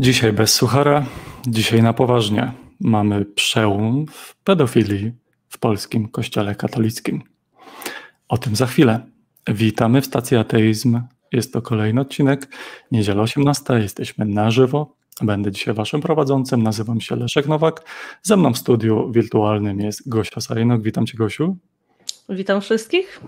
Dzisiaj bez suchara, dzisiaj na poważnie. Mamy przełom w pedofilii w polskim kościele katolickim. O tym za chwilę. Witamy w stacji Ateizm. Jest to kolejny odcinek. Niedziela 18. Jesteśmy na żywo. Będę dzisiaj waszym prowadzącym. Nazywam się Leszek Nowak. Ze mną w studiu wirtualnym jest Gosia Sajnok. Witam cię, Gosiu. Witam wszystkich.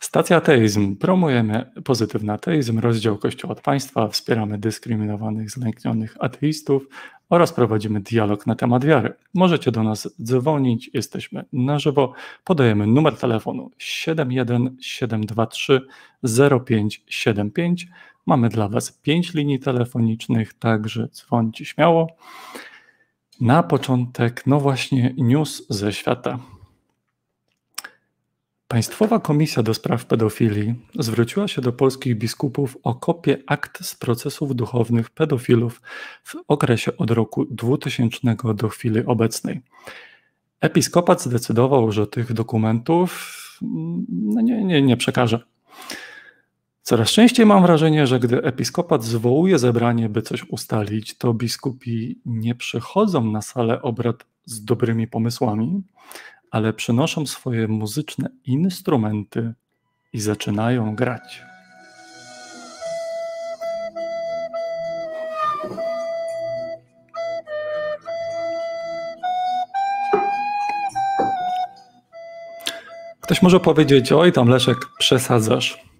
Stacja Ateizm. Promujemy pozytywny ateizm, rozdział Kościoła od państwa, wspieramy dyskryminowanych, zlęknionych ateistów oraz prowadzimy dialog na temat wiary. Możecie do nas dzwonić, jesteśmy na żywo. Podajemy numer telefonu 71723 0575. Mamy dla Was 5 linii telefonicznych, także dzwońcie śmiało. Na początek, no właśnie, news ze świata. Państwowa Komisja do Spraw Pedofilii zwróciła się do polskich biskupów o kopię akt z procesów duchownych pedofilów w okresie od roku 2000 do chwili obecnej. Episkopat zdecydował, że tych dokumentów no nie, nie, nie przekaże. Coraz częściej mam wrażenie, że gdy episkopat zwołuje zebranie, by coś ustalić, to biskupi nie przychodzą na salę obrad z dobrymi pomysłami, ale przynoszą swoje muzyczne instrumenty i zaczynają grać. Ktoś może powiedzieć: Oj, tam Leszek, przesadzasz.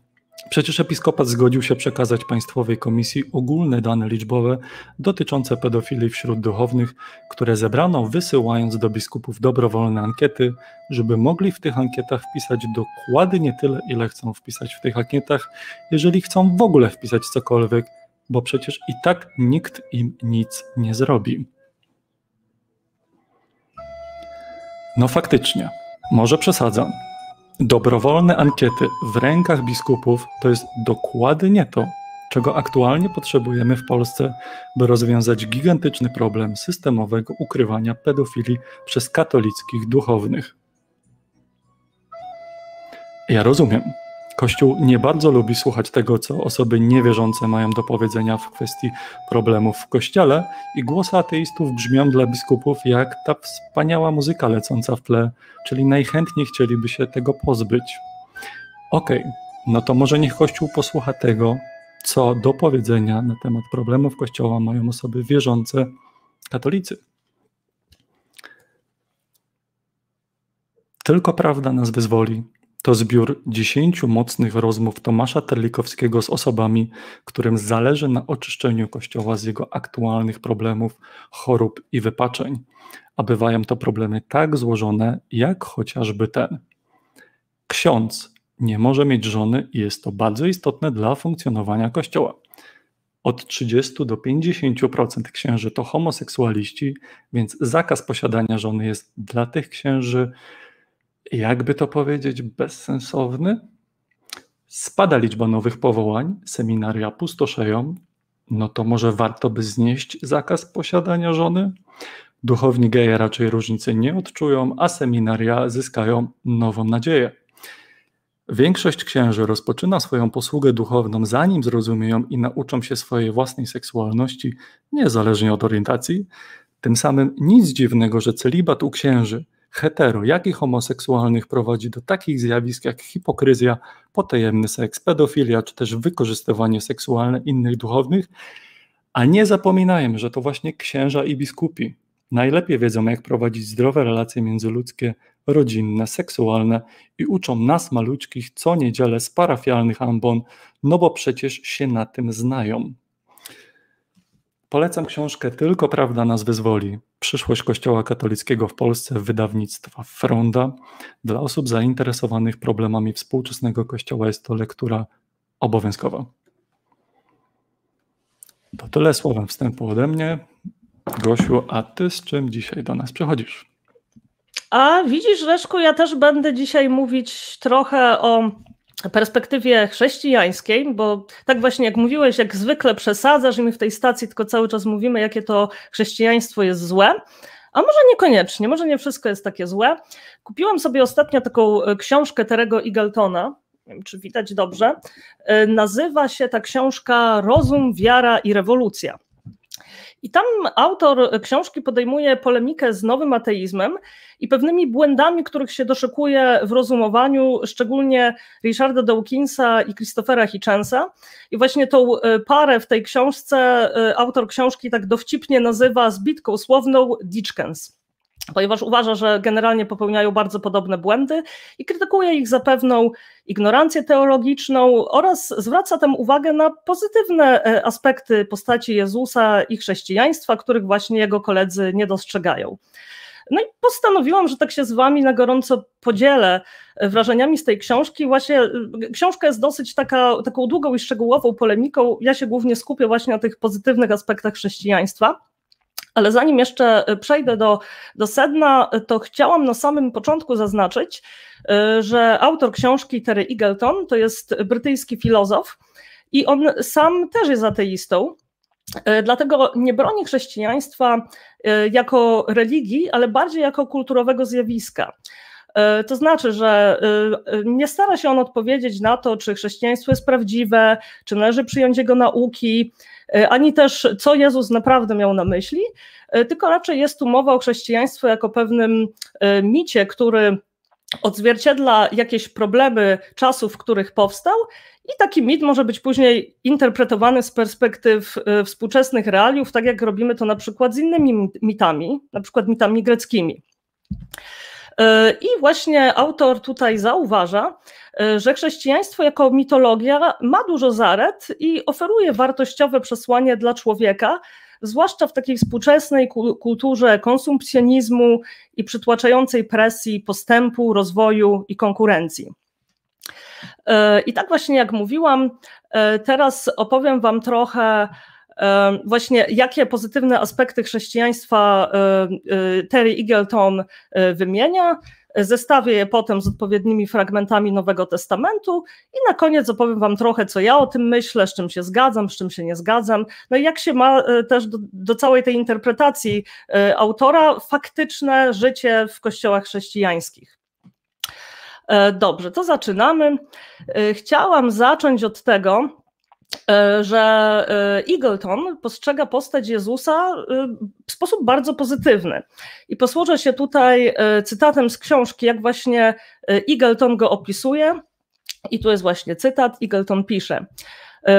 Przecież episkopat zgodził się przekazać Państwowej Komisji ogólne dane liczbowe dotyczące pedofilii wśród duchownych, które zebrano wysyłając do biskupów dobrowolne ankiety, żeby mogli w tych ankietach wpisać dokładnie tyle, ile chcą wpisać w tych ankietach, jeżeli chcą w ogóle wpisać cokolwiek, bo przecież i tak nikt im nic nie zrobi. No faktycznie, może przesadzam, Dobrowolne ankiety w rękach biskupów to jest dokładnie to, czego aktualnie potrzebujemy w Polsce, by rozwiązać gigantyczny problem systemowego ukrywania pedofilii przez katolickich duchownych. Ja rozumiem. Kościół nie bardzo lubi słuchać tego, co osoby niewierzące mają do powiedzenia w kwestii problemów w kościele, i głosy ateistów brzmią dla biskupów jak ta wspaniała muzyka lecąca w tle, czyli najchętniej chcieliby się tego pozbyć. Okej, okay, no to może niech Kościół posłucha tego, co do powiedzenia na temat problemów Kościoła mają osoby wierzące, katolicy. Tylko prawda nas wyzwoli, to zbiór dziesięciu mocnych rozmów Tomasza Terlikowskiego z osobami, którym zależy na oczyszczeniu Kościoła z jego aktualnych problemów, chorób i wypaczeń. A bywają to problemy tak złożone, jak chociażby ten. Ksiądz nie może mieć żony i jest to bardzo istotne dla funkcjonowania Kościoła. Od 30 do 50% księży to homoseksualiści, więc zakaz posiadania żony jest dla tych księży jakby to powiedzieć, bezsensowny. Spada liczba nowych powołań, seminaria pustoszeją, no to może warto by znieść zakaz posiadania żony? Duchowni geje raczej różnicy nie odczują, a seminaria zyskają nową nadzieję. Większość księży rozpoczyna swoją posługę duchowną, zanim zrozumieją i nauczą się swojej własnej seksualności, niezależnie od orientacji. Tym samym nic dziwnego, że celibat u księży hetero, jak i homoseksualnych prowadzi do takich zjawisk jak hipokryzja, potajemny seks, pedofilia czy też wykorzystywanie seksualne innych duchownych. A nie zapominajmy, że to właśnie księża i biskupi najlepiej wiedzą, jak prowadzić zdrowe relacje międzyludzkie, rodzinne, seksualne i uczą nas, maluczkich, co niedzielę z parafialnych ambon, no bo przecież się na tym znają. Polecam książkę Tylko Prawda nas wyzwoli. Przyszłość Kościoła katolickiego w Polsce wydawnictwa Fronda. Dla osób zainteresowanych problemami współczesnego Kościoła jest to lektura obowiązkowa. To tyle słowem wstępu ode mnie. Gosiu, a ty z czym dzisiaj do nas przychodzisz? A widzisz, Leszku, ja też będę dzisiaj mówić trochę o perspektywie chrześcijańskiej, bo tak właśnie jak mówiłeś, jak zwykle przesadzasz i my w tej stacji tylko cały czas mówimy, jakie to chrześcijaństwo jest złe, a może niekoniecznie, może nie wszystko jest takie złe. Kupiłam sobie ostatnio taką e, książkę Terego Eagletona, nie wiem, czy widać dobrze. E, nazywa się ta książka Rozum, Wiara i Rewolucja. I tam autor książki podejmuje polemikę z nowym ateizmem i pewnymi błędami, których się doszukuje w rozumowaniu, szczególnie Richarda Dawkinsa i Christophera Hitchensa. I właśnie tą e, parę w tej książce e, autor książki tak dowcipnie nazywa zbitką słowną Ditchkens ponieważ uważa, że generalnie popełniają bardzo podobne błędy i krytykuje ich za pewną ignorancję teologiczną oraz zwraca tam uwagę na pozytywne e, aspekty postaci Jezusa i chrześcijaństwa, których właśnie jego koledzy nie dostrzegają. No i postanowiłam, że tak się z Wami na gorąco podzielę e, wrażeniami z tej książki. Właśnie e, książka jest dosyć taka, taką długą i szczegółową polemiką. Ja się głównie skupię właśnie na tych pozytywnych aspektach chrześcijaństwa. Ale zanim jeszcze e, przejdę do, do sedna, to chciałam na samym początku zaznaczyć, e, że autor książki Terry Eagleton to jest brytyjski filozof i on sam też jest ateistą. E, dlatego nie broni chrześcijaństwa jako religii, ale bardziej jako kulturowego zjawiska. To znaczy, że nie stara się on odpowiedzieć na to, czy chrześcijaństwo jest prawdziwe, czy należy przyjąć jego nauki, E, ani też co Jezus naprawdę miał na myśli, e, tylko raczej jest tu mowa o chrześcijaństwie jako pewnym e, micie, który odzwierciedla jakieś problemy czasów, w których powstał, i taki mit może być później interpretowany z perspektyw współczesnych realiów, tak jak robimy to na przykład z innymi mitami, na przykład mitami greckimi. I właśnie autor tutaj zauważa, E, że chrześcijaństwo jako mitologia ma dużo zalet i oferuje wartościowe przesłanie dla człowieka, zwłaszcza w takiej współczesnej kulturze konsumpcjonizmu i przytłaczającej presji postępu, rozwoju i konkurencji. E, I tak właśnie jak mówiłam, e, teraz opowiem Wam trochę właśnie jakie pozytywne aspekty chrześcijaństwa Terry Eagleton wymienia, Zestawię je potem z odpowiednimi fragmentami Nowego Testamentu i na koniec opowiem Wam trochę, co ja o tym myślę, z czym się zgadzam, z czym się nie zgadzam. No i jak się ma e, też do, do całej tej interpretacji e, autora faktyczne życie w kościołach chrześcijańskich. E, dobrze, to zaczynamy. Chciałam zacząć od tego, E, że e, Eagleton postrzega postać Jezusa e, w sposób bardzo pozytywny. I posłużę się tutaj cytatem z książki, jak właśnie Eagleton go opisuje. I tu jest właśnie cytat. Eagleton pisze: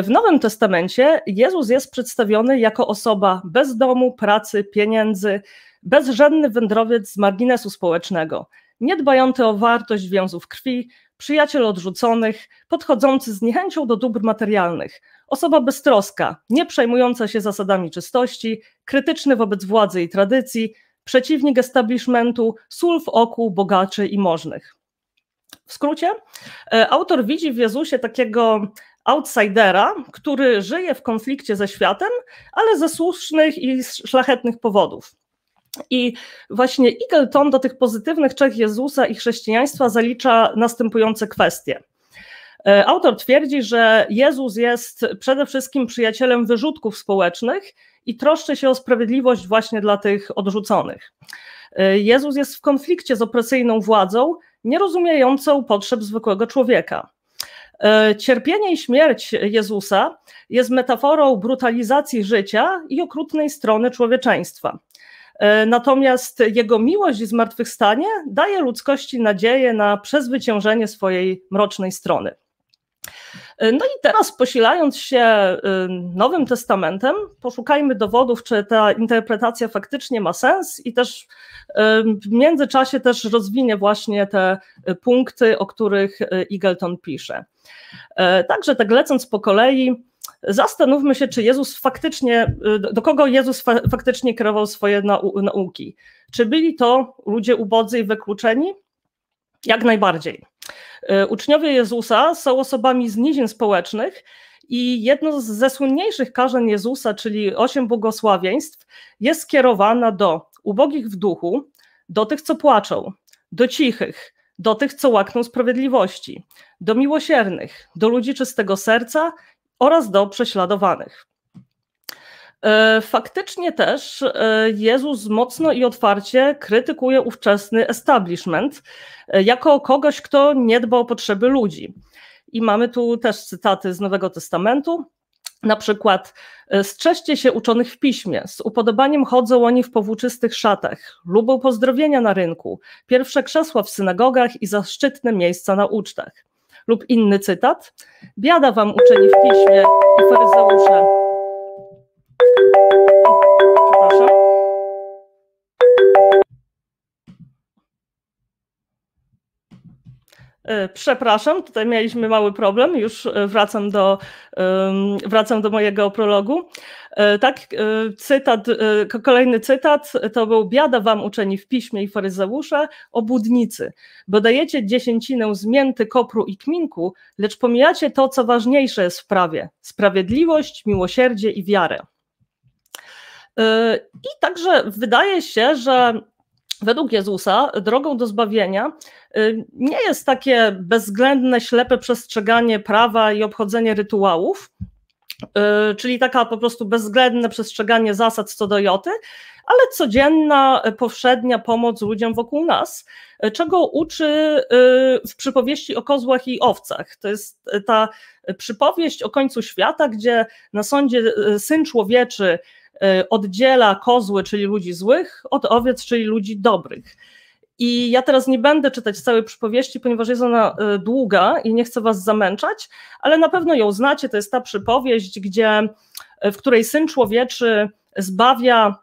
W Nowym Testamencie Jezus jest przedstawiony jako osoba bez domu, pracy, pieniędzy, bezrzędny wędrowiec z marginesu społecznego, niedbający o wartość więzów krwi, przyjaciel odrzuconych, podchodzący z niechęcią do dóbr materialnych, osoba beztroska, nie przejmująca się zasadami czystości, krytyczny wobec władzy i tradycji, przeciwnik establishmentu, sól w oku bogaczy i możnych. W skrócie, e, autor widzi w Jezusie takiego outsidera, który żyje w konflikcie ze światem, ale ze słusznych i szlachetnych powodów. I właśnie Eagleton do tych pozytywnych cech Jezusa i chrześcijaństwa zalicza następujące kwestie. E, autor twierdzi, że Jezus jest przede wszystkim przyjacielem wyrzutków społecznych i troszczy się o sprawiedliwość właśnie dla tych odrzuconych. E, Jezus jest w konflikcie z opresyjną władzą, nierozumiejącą potrzeb zwykłego człowieka. E, cierpienie i śmierć Jezusa jest metaforą brutalizacji życia i okrutnej strony człowieczeństwa. E, natomiast jego miłość i zmartwychwstanie daje ludzkości nadzieję na przezwyciężenie swojej mrocznej strony. E, no i teraz, posilając się e, Nowym Testamentem, poszukajmy dowodów, czy ta interpretacja faktycznie ma sens, i też w międzyczasie też rozwinie właśnie te punkty, o których Eagleton pisze. Także tak lecąc po kolei, zastanówmy się, czy Jezus faktycznie, y, do kogo Jezus fa faktycznie kierował swoje nau nauki. Czy byli to ludzie ubodzy i wykluczeni? Jak najbardziej. Y, uczniowie Jezusa są osobami z nizin społecznych i jedno ze słynniejszych karzeń Jezusa, czyli osiem błogosławieństw, jest skierowana do ubogich w duchu, do tych, co płaczą, do cichych, do tych, co łakną sprawiedliwości, do miłosiernych, do ludzi czystego serca oraz do prześladowanych. E, faktycznie też e, Jezus mocno i otwarcie krytykuje ówczesny establishment e, jako kogoś, kto nie dba o potrzeby ludzi. I mamy tu też cytaty z Nowego Testamentu. Na przykład strzeżcie się uczonych w piśmie, z upodobaniem chodzą oni w powłóczystych szatach, lubią pozdrowienia na rynku, pierwsze krzesła w synagogach i zaszczytne miejsca na ucztach. Lub inny cytat, biada wam uczeni w piśmie i faryzeusze. Przepraszam, tutaj mieliśmy mały problem, już e, wracam do, wracam do mojego prologu. E, tak, cytat, kolejny cytat to był biada wam uczeni w piśmie i faryzeusze, obłudnicy, bo dajecie dziesięcinę z mięty, kopru i kminku, lecz pomijacie to, co ważniejsze jest w prawie, sprawiedliwość, miłosierdzie i wiarę. I także wydaje się, że według Jezusa drogą do zbawienia y, nie jest takie bezwzględne, ślepe przestrzeganie prawa i obchodzenie rytuałów, y, czyli taka po prostu bezwzględne przestrzeganie zasad co do joty, ale codzienna, powszednia pomoc ludziom wokół nas, czego uczy y, w przypowieści o kozłach i owcach. To jest ta przypowieść o końcu świata, gdzie na sądzie syn człowieczy oddziela kozły, czyli ludzi złych, od owiec, czyli ludzi dobrych. I ja teraz nie będę czytać całej przypowieści, ponieważ jest ona e, długa i nie chcę was zamęczać, ale na pewno ją znacie. To jest ta przypowieść, gdzie, e, w której syn człowieczy zbawia,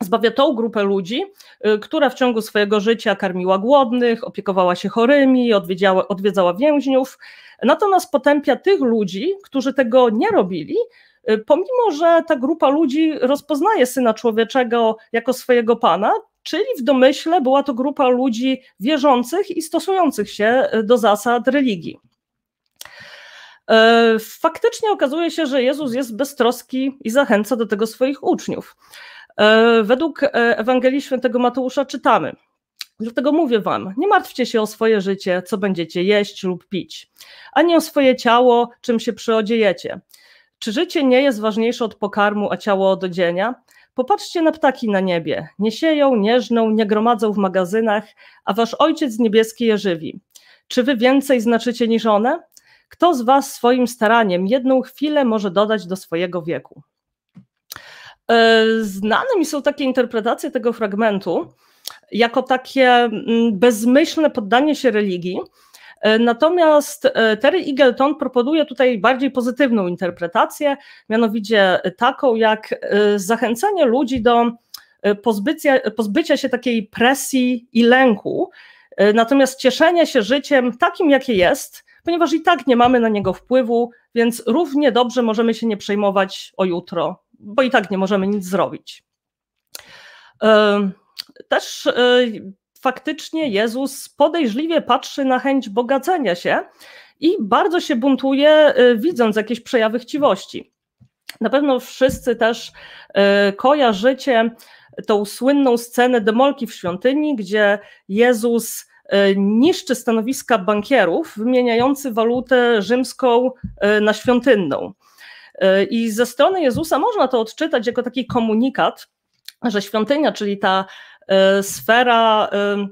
zbawia tą grupę ludzi, która w ciągu swojego życia karmiła głodnych, opiekowała się chorymi, odwiedzała, odwiedzała więźniów. Natomiast potępia tych ludzi, którzy tego nie robili, Y, pomimo że ta grupa ludzi rozpoznaje syna człowieczego jako swojego pana, czyli w domyśle była to grupa ludzi wierzących i stosujących się y, do zasad religii. Y, faktycznie okazuje się, że Jezus jest beztroski i zachęca do tego swoich uczniów. Według Ewangelii Świętego Mateusza czytamy: Dlatego mówię wam, nie martwcie się o swoje życie, co będziecie jeść lub pić, ani o swoje ciało, czym się przyodziejecie. Czy życie nie jest ważniejsze od pokarmu, a ciało od odzienia? Popatrzcie na ptaki na niebie. Nie sieją, nie żną, nie gromadzą w magazynach, a wasz ojciec niebieski je żywi. Czy wy więcej znaczycie niż one? Kto z was swoim staraniem jedną chwilę może dodać do swojego wieku? E, znane mi są takie interpretacje tego fragmentu jako takie mm, bezmyślne poddanie się religii, natomiast e, Terry Eagleton proponuje tutaj bardziej pozytywną interpretację, mianowicie taką jak e, zachęcenie ludzi do pozbycia, pozbycia się takiej presji i lęku, natomiast cieszenia się życiem takim, jakie jest, ponieważ i tak nie mamy na niego wpływu, więc równie dobrze możemy się nie przejmować o jutro, bo i tak nie możemy nic zrobić. Też faktycznie Jezus podejrzliwie patrzy na chęć bogacenia się i bardzo się buntuje, y, widząc jakieś przejawy chciwości. Na pewno wszyscy też y, kojarzycie tą słynną scenę demolki w świątyni, gdzie Jezus y, niszczy stanowiska bankierów, wymieniający walutę rzymską na świątynną. I ze strony Jezusa można to odczytać jako taki komunikat, że świątynia, czyli ta sfera, e,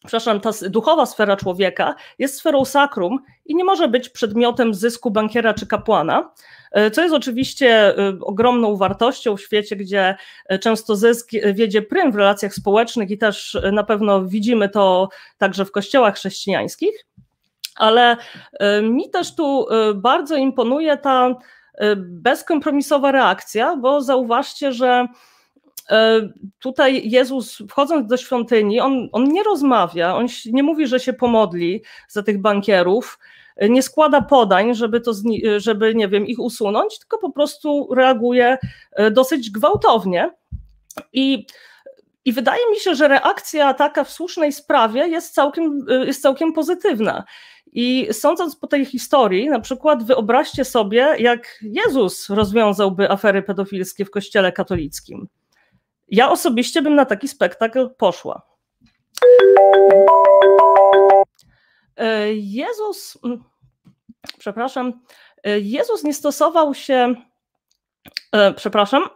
przepraszam, ta duchowa sfera człowieka jest sferą sakrum i nie może być przedmiotem zysku bankiera czy kapłana, e, co jest oczywiście ogromną wartością w świecie, gdzie często zysk wiedzie prym w relacjach społecznych i też na pewno widzimy to także w kościołach chrześcijańskich. Ale mi też tu bardzo imponuje ta bezkompromisowa reakcja, bo zauważcie, że E, tutaj Jezus, wchodząc do świątyni, on, on nie rozmawia, on nie mówi, że się pomodli za tych bankierów, nie składa podań, żeby, to, żeby nie wiem, ich usunąć, tylko po prostu reaguje e, dosyć gwałtownie. I, I wydaje mi się, że reakcja taka w słusznej sprawie jest całkiem, e, jest całkiem pozytywna. I sądząc po tej historii, na przykład wyobraźcie sobie, jak Jezus rozwiązałby afery pedofilskie w Kościele katolickim. Ja osobiście bym na taki spektakl poszła. E, Jezus, mm, przepraszam, e, Jezus nie stosował się, e, przepraszam,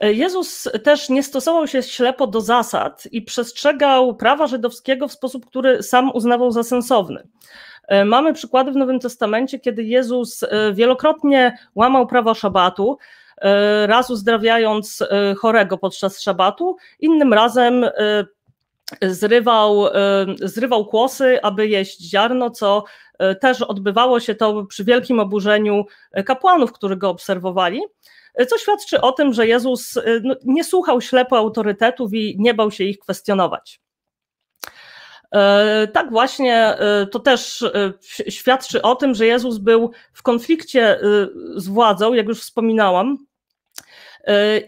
Jezus też nie stosował się ślepo do zasad i przestrzegał prawa żydowskiego w sposób, który sam uznawał za sensowny. Mamy przykłady w Nowym Testamencie, kiedy Jezus wielokrotnie łamał prawo szabatu, raz uzdrawiając chorego podczas szabatu, innym razem zrywał, zrywał kłosy, aby jeść ziarno, co też odbywało się to przy wielkim oburzeniu kapłanów, którzy go obserwowali co świadczy o tym, że Jezus no, nie słuchał ślepo autorytetów i nie bał się ich kwestionować. E, tak właśnie e, to też e, świadczy o tym, że Jezus był w konflikcie z władzą, jak już wspominałam,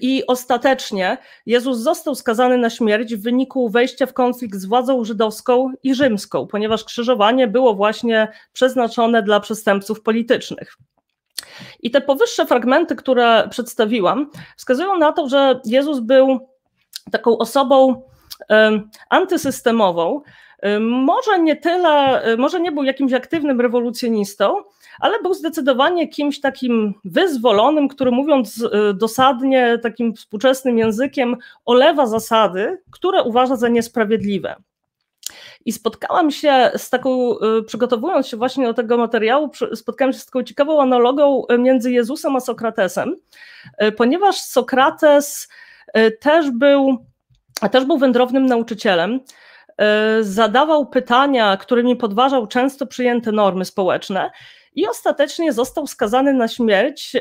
i ostatecznie Jezus został skazany na śmierć w wyniku wejścia w konflikt z władzą żydowską i rzymską, ponieważ krzyżowanie było właśnie przeznaczone dla przestępców politycznych. I te powyższe fragmenty, które przedstawiłam, wskazują na to, że Jezus był taką osobą antysystemową. Może nie tyle, może nie był jakimś aktywnym rewolucjonistą, ale był zdecydowanie kimś takim wyzwolonym, który mówiąc e, dosadnie, takim współczesnym językiem, olewa zasady, które uważa za niesprawiedliwe. I spotkałam się z taką, y, przygotowując się właśnie do tego materiału, spotkałam się z taką ciekawą analogą y, między Jezusem a Sokratesem, y, ponieważ Sokrates też był, też był wędrownym nauczycielem, zadawał pytania, którymi podważał często przyjęte normy społeczne i ostatecznie został skazany na śmierć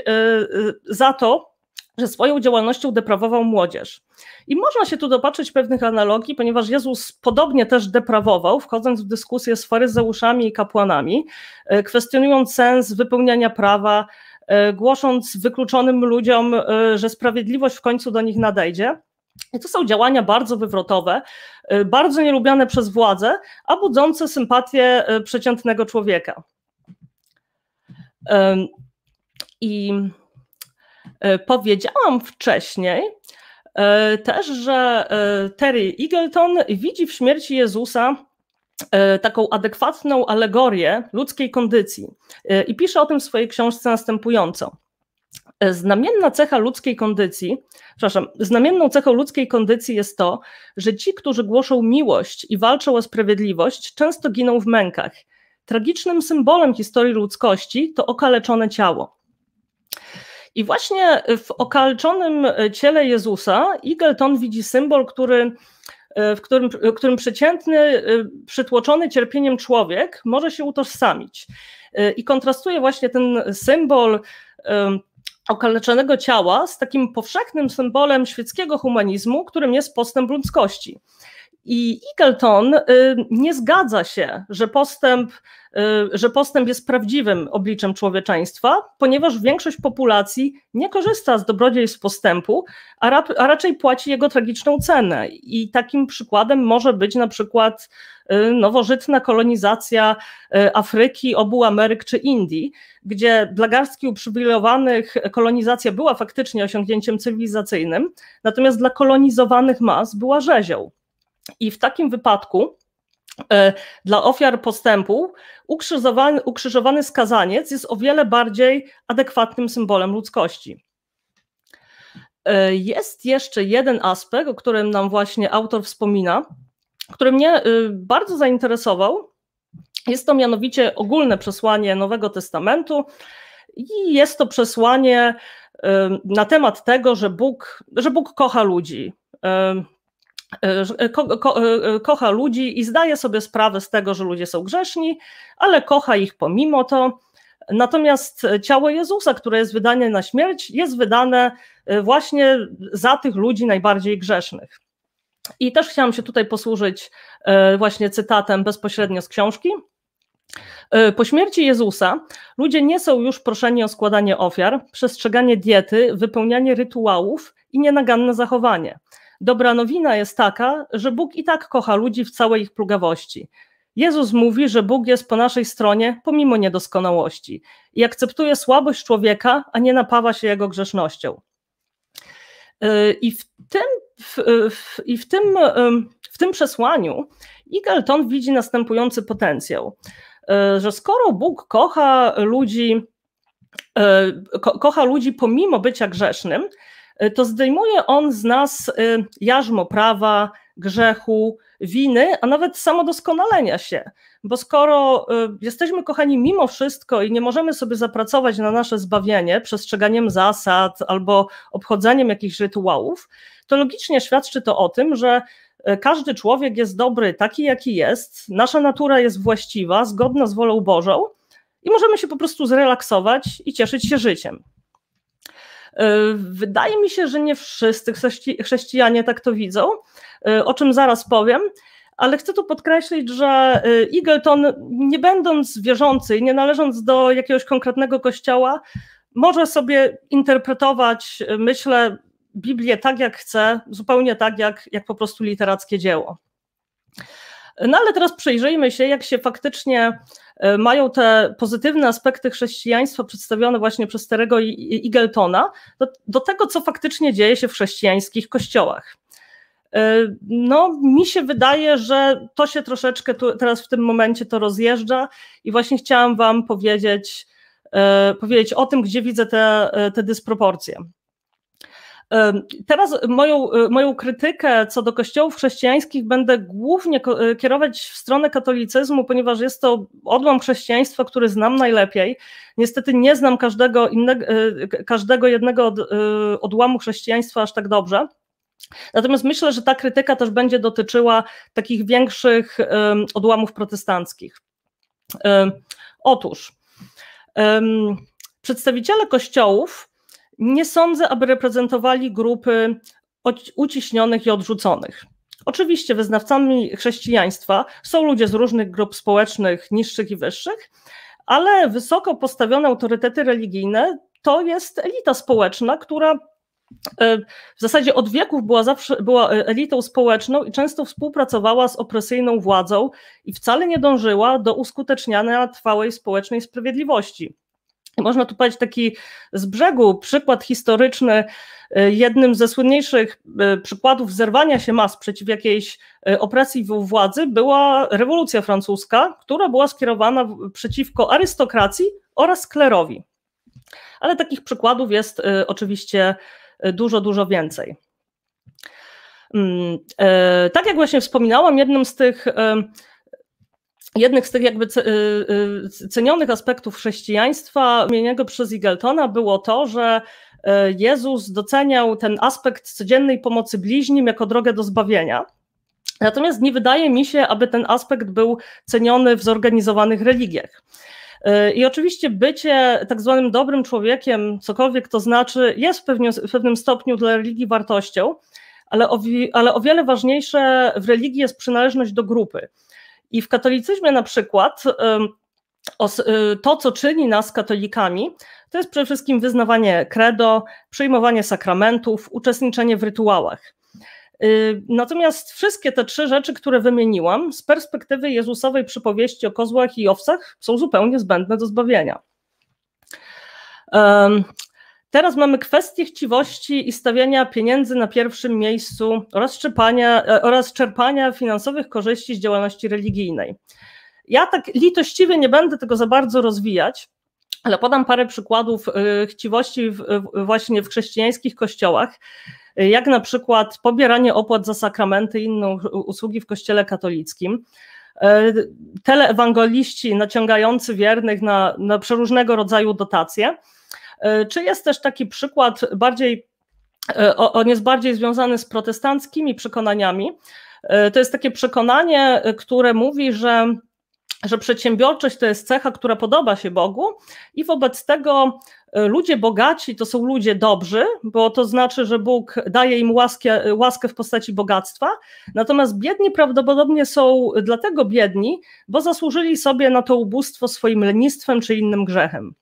za to, że swoją działalnością deprawował młodzież. I można się tu dopatrzyć pewnych analogii, ponieważ Jezus podobnie też deprawował, wchodząc w dyskusję z faryzeuszami i kapłanami, e, kwestionując sens wypełniania prawa, e, głosząc wykluczonym ludziom, e, że sprawiedliwość w końcu do nich nadejdzie. I to są działania bardzo wywrotowe, bardzo nielubiane przez władzę, a budzące sympatię przeciętnego człowieka. I E, powiedziałam wcześniej też, że Terry Eagleton widzi w śmierci Jezusa taką adekwatną alegorię ludzkiej kondycji i pisze o tym w swojej książce następująco. Znamienna cecha ludzkiej kondycji, przepraszam, znamienną cechą ludzkiej kondycji jest to, że ci, którzy głoszą miłość i walczą o sprawiedliwość, często giną w mękach. Tragicznym symbolem historii ludzkości to okaleczone ciało. I właśnie w okalczonym ciele Jezusa Eagleton widzi symbol, który, w którym, w którym przeciętny, przytłoczony cierpieniem człowiek może się utożsamić. I kontrastuje właśnie ten symbol okaleczonego ciała z takim powszechnym symbolem świeckiego humanizmu, którym jest postęp ludzkości. I Eagleton y, nie zgadza się, że postęp, y, że postęp jest prawdziwym obliczem człowieczeństwa, ponieważ większość populacji nie korzysta z dobrodziejstw postępu, a, ra, a raczej płaci jego tragiczną cenę. I takim przykładem może być na przykład y, nowożytna kolonizacja Afryki, obu Ameryk czy Indii, gdzie dla garstki uprzywilejowanych kolonizacja była faktycznie osiągnięciem cywilizacyjnym, natomiast dla kolonizowanych mas była rzezią. I w takim wypadku e, dla ofiar postępu ukrzyżowany, ukrzyżowany skazaniec jest o wiele bardziej adekwatnym symbolem ludzkości. E, jest jeszcze jeden aspekt, o którym nam właśnie autor wspomina, który mnie e, bardzo zainteresował. Jest to mianowicie ogólne przesłanie Nowego Testamentu i jest to przesłanie na temat tego, że Bóg, że Bóg kocha ludzi. E, ko, ko, e, kocha ludzi i zdaje sobie sprawę z tego, że ludzie są grzeszni, ale kocha ich pomimo to. Natomiast ciało Jezusa, które jest wydane na śmierć, jest wydane e, właśnie za tych ludzi najbardziej grzesznych. I też chciałam się tutaj posłużyć właśnie cytatem bezpośrednio z książki. Po śmierci Jezusa ludzie nie są już proszeni o składanie ofiar, przestrzeganie diety, wypełnianie rytuałów i nienaganne zachowanie. Dobra nowina jest taka, że Bóg i tak kocha ludzi w całej ich plugawości. Jezus mówi, że Bóg jest po naszej stronie pomimo niedoskonałości i akceptuje słabość człowieka, a nie napawa się jego grzesznością. Yy, I w tym, w, w, i w tym, w tym przesłaniu Eagleton widzi następujący potencjał, yy, że skoro Bóg kocha ludzi, ko, kocha ludzi pomimo bycia grzesznym, to zdejmuje on z nas y, jarzmo prawa, grzechu, winy, a nawet samodoskonalenia się. Bo skoro y, jesteśmy kochani mimo wszystko i nie możemy sobie zapracować na nasze zbawienie przestrzeganiem zasad albo obchodzeniem jakichś rytuałów, to logicznie świadczy to o tym, że y, każdy człowiek jest dobry taki, jaki jest, nasza natura jest właściwa, zgodna z wolą Bożą i możemy się po prostu zrelaksować i cieszyć się życiem. Y, wydaje mi się, że nie wszyscy chrześcijanie tak to widzą, o czym zaraz powiem, ale chcę tu podkreślić, że y, Eagleton, nie będąc wierzący i nie należąc do jakiegoś konkretnego kościoła, może sobie interpretować, myślę, Biblię tak, jak chce, zupełnie tak, jak, jak po prostu literackie dzieło. No ale teraz przyjrzyjmy się, jak się faktycznie mają te pozytywne aspekty chrześcijaństwa przedstawione właśnie przez Terego Eagletona do, do tego, co faktycznie dzieje się w chrześcijańskich kościołach. E, no, mi się wydaje, że to się troszeczkę tu, teraz w tym momencie to rozjeżdża i właśnie chciałam Wam powiedzieć, e, powiedzieć o tym, gdzie widzę te, e, te dysproporcje. Teraz moją, moją krytykę co do kościołów chrześcijańskich będę głównie kierować w stronę katolicyzmu, ponieważ jest to odłam chrześcijaństwa, który znam najlepiej. Niestety nie znam każdego, innego, każdego jednego od, odłamu chrześcijaństwa aż tak dobrze. Natomiast myślę, że ta krytyka też będzie dotyczyła takich większych odłamów protestanckich. Otóż przedstawiciele kościołów nie sądzę, aby reprezentowali grupy uciśnionych i odrzuconych. Oczywiście wyznawcami chrześcijaństwa są ludzie z różnych grup społecznych, niższych i wyższych, ale wysoko postawione autorytety religijne to jest elita społeczna, która E, w zasadzie od wieków była zawsze była elitą społeczną i często współpracowała z opresyjną władzą i wcale nie dążyła do uskuteczniania trwałej społecznej sprawiedliwości. Można tu powiedzieć taki z brzegu przykład historyczny. E, jednym ze słynniejszych e, przykładów zerwania się mas przeciw jakiejś opresji władzy była rewolucja francuska, która była skierowana przeciwko arystokracji oraz sklerowi. Ale takich przykładów jest oczywiście dużo, dużo więcej. Mm, tak jak właśnie wspominałam, jednym z tych Jednych z tych jakby e, cenionych aspektów chrześcijaństwa wymienionego przez Igeltona było to, że Jezus doceniał ten aspekt codziennej pomocy bliźnim jako drogę do zbawienia. Natomiast nie wydaje mi się, aby ten aspekt był ceniony w zorganizowanych religiach. I oczywiście bycie tak zwanym dobrym człowiekiem, cokolwiek to znaczy, jest w, pewnie, w pewnym stopniu dla religii wartością, ale o, ale o wiele ważniejsze w religii jest przynależność do grupy. I w katolicyzmie na przykład y, to, co czyni nas katolikami, to jest przede wszystkim wyznawanie credo, przyjmowanie sakramentów, uczestniczenie w rytuałach. Y, natomiast wszystkie te trzy rzeczy, które wymieniłam, z perspektywy Jezusowej przypowieści o kozłach i owcach, są zupełnie zbędne do zbawienia. Teraz mamy kwestię chciwości i stawiania pieniędzy na pierwszym miejscu oraz czerpania, e, oraz czerpania finansowych korzyści z działalności religijnej. Ja tak litościwie nie będę tego za bardzo rozwijać, ale podam parę przykładów y, chciwości właśnie w chrześcijańskich kościołach, jak na przykład pobieranie opłat za sakramenty i inne usługi w kościele katolickim. E, teleewangeliści naciągający wiernych na, na przeróżnego rodzaju dotacje. E, czy jest też taki przykład bardziej, e, on jest bardziej związany z protestanckimi przekonaniami. To jest takie przekonanie, które mówi, że że przedsiębiorczość to jest cecha, która podoba się Bogu i wobec tego e, ludzie bogaci to są ludzie dobrzy, bo to znaczy, że Bóg daje im łaskę, łaskę w postaci bogactwa, natomiast biedni prawdopodobnie są dlatego biedni, bo zasłużyli sobie na to ubóstwo swoim lenistwem czy innym grzechem.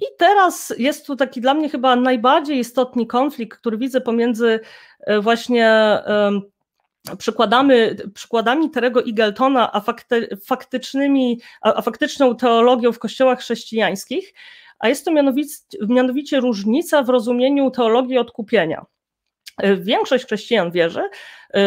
I teraz jest tu taki dla mnie chyba najbardziej istotny konflikt, który widzę pomiędzy e, właśnie przykładamy, przykładami Terego Igeltona, a, fakty, faktycznymi, a, a faktyczną teologią w kościołach chrześcijańskich, a jest to mianowicie, mianowicie różnica w rozumieniu teologii odkupienia. Większość chrześcijan wierzy,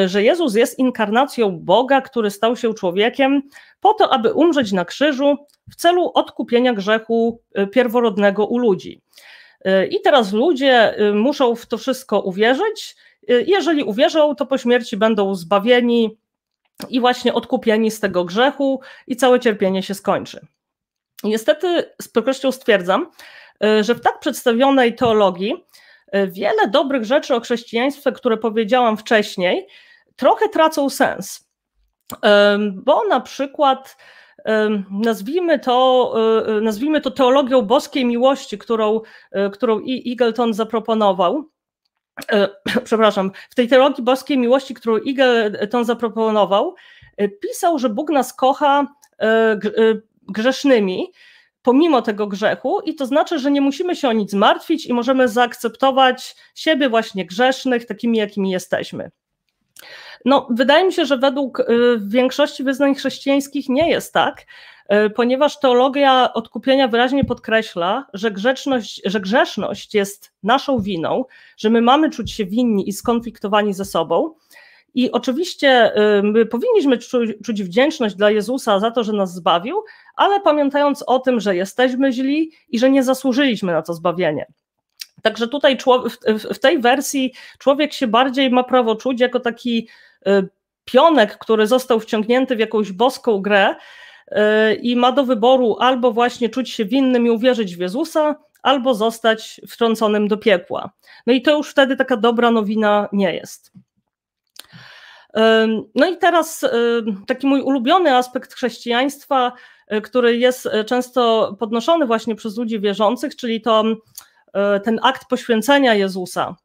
że Jezus jest inkarnacją Boga, który stał się człowiekiem po to, aby umrzeć na krzyżu w celu odkupienia grzechu pierworodnego u ludzi. I teraz ludzie muszą w to wszystko uwierzyć jeżeli uwierzą, to po śmierci będą zbawieni i właśnie odkupieni z tego grzechu i całe cierpienie się skończy. Niestety z pewnością stwierdzam, że w tak przedstawionej teologii wiele dobrych rzeczy o chrześcijaństwie, które powiedziałam wcześniej, trochę tracą sens. Bo na przykład nazwijmy to, e, nazwijmy to teologią boskiej miłości, którą, e, którą Eagleton zaproponował. E, przepraszam, w tej teologii boskiej miłości, którą Eagleton zaproponował, pisał, że Bóg nas kocha grzesznymi, pomimo tego grzechu, i to znaczy, że nie musimy się o nic martwić i możemy zaakceptować siebie właśnie grzesznych, takimi, jakimi jesteśmy. No, wydaje mi się, że według y, większości wyznań chrześcijańskich nie jest tak, y, ponieważ teologia odkupienia wyraźnie podkreśla, że, grzeczność, że grzeszność jest naszą winą, że my mamy czuć się winni i skonfliktowani ze sobą. I oczywiście y, my powinniśmy czuć wdzięczność dla Jezusa za to, że nas zbawił, ale pamiętając o tym, że jesteśmy źli i że nie zasłużyliśmy na to zbawienie. Także tutaj w tej wersji człowiek się bardziej ma prawo czuć jako taki y, pionek, który został wciągnięty w jakąś boską grę y, i ma do wyboru albo właśnie czuć się winnym i uwierzyć w Jezusa, albo zostać wtrąconym do piekła. No i to już wtedy taka dobra nowina nie jest. No i teraz taki mój ulubiony aspekt chrześcijaństwa, y, który jest często podnoszony właśnie przez ludzi wierzących, czyli to E, ten akt poświęcenia Jezusa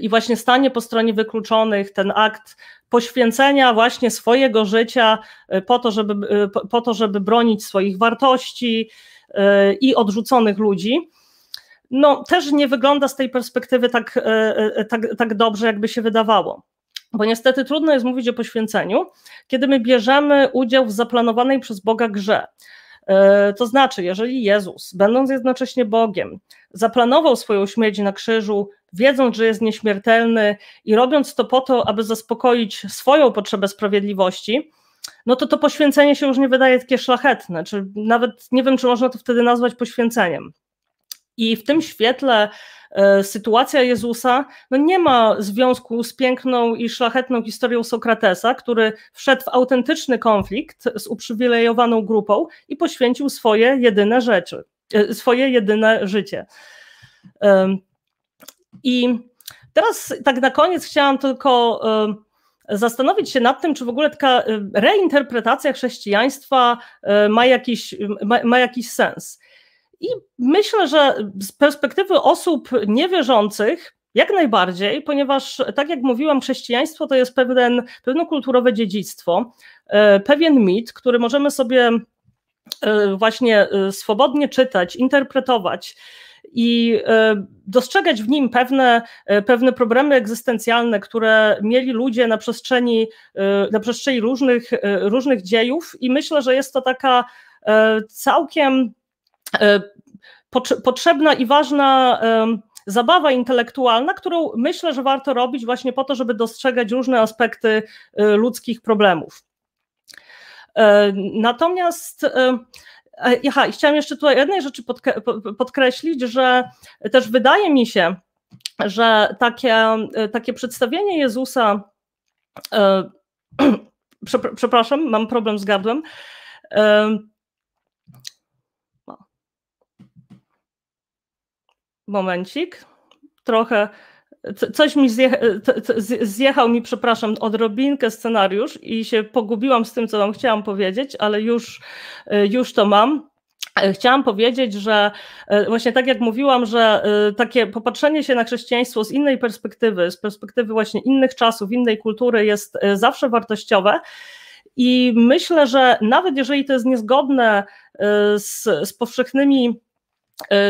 i właśnie stanie po stronie wykluczonych, ten akt poświęcenia właśnie swojego życia po to, żeby, po to, żeby bronić swoich wartości i odrzuconych ludzi. No, też nie wygląda z tej perspektywy tak, tak, tak dobrze, jakby się wydawało. Bo niestety trudno jest mówić o poświęceniu, kiedy my bierzemy udział w zaplanowanej przez Boga grze. To znaczy, jeżeli Jezus, będąc jednocześnie Bogiem, zaplanował swoją śmierć na krzyżu, wiedząc, że jest nieśmiertelny i robiąc to po to, aby zaspokoić swoją potrzebę sprawiedliwości, no to to poświęcenie się już nie wydaje takie szlachetne, czy nawet nie wiem, czy można to wtedy nazwać poświęceniem. I w tym świetle e, sytuacja Jezusa no nie ma związku z piękną i szlachetną historią Sokratesa, który wszedł w autentyczny konflikt z uprzywilejowaną grupą i poświęcił swoje jedyne rzeczy. E, swoje jedyne życie. I teraz tak na koniec chciałam tylko zastanowić się nad tym, czy w ogóle taka reinterpretacja chrześcijaństwa e, ma jakiś, ma, ma jakiś sens. I myślę, że z perspektywy osób niewierzących, jak najbardziej, ponieważ tak jak mówiłam, chrześcijaństwo to jest pewien, pewne kulturowe dziedzictwo, e, pewien mit, który możemy sobie E, właśnie e, swobodnie czytać, interpretować i dostrzegać w nim pewne, pewne problemy egzystencjalne, które mieli ludzie na przestrzeni, na przestrzeni różnych, różnych dziejów, i myślę, że jest to taka całkiem potrzebna i ważna zabawa intelektualna, którą myślę, że warto robić właśnie po to, żeby dostrzegać różne aspekty ludzkich problemów. E, natomiast e, Aha, chciałam jeszcze tutaj jednej rzeczy podkreślić, że też wydaje mi się, że takie, takie przedstawienie Jezusa, e, przepraszam, mam problem z gardłem. Momencik, trochę coś mi zjecha, zjechał mi, przepraszam, odrobinkę scenariusz i się pogubiłam z tym, co wam chciałam powiedzieć, ale już, e, już to mam. E, chciałam powiedzieć, że e, właśnie tak jak mówiłam, że takie popatrzenie się na chrześcijaństwo z innej perspektywy, z perspektywy właśnie innych czasów, innej kultury jest zawsze wartościowe. I myślę, że nawet jeżeli to jest niezgodne z, z powszechnymi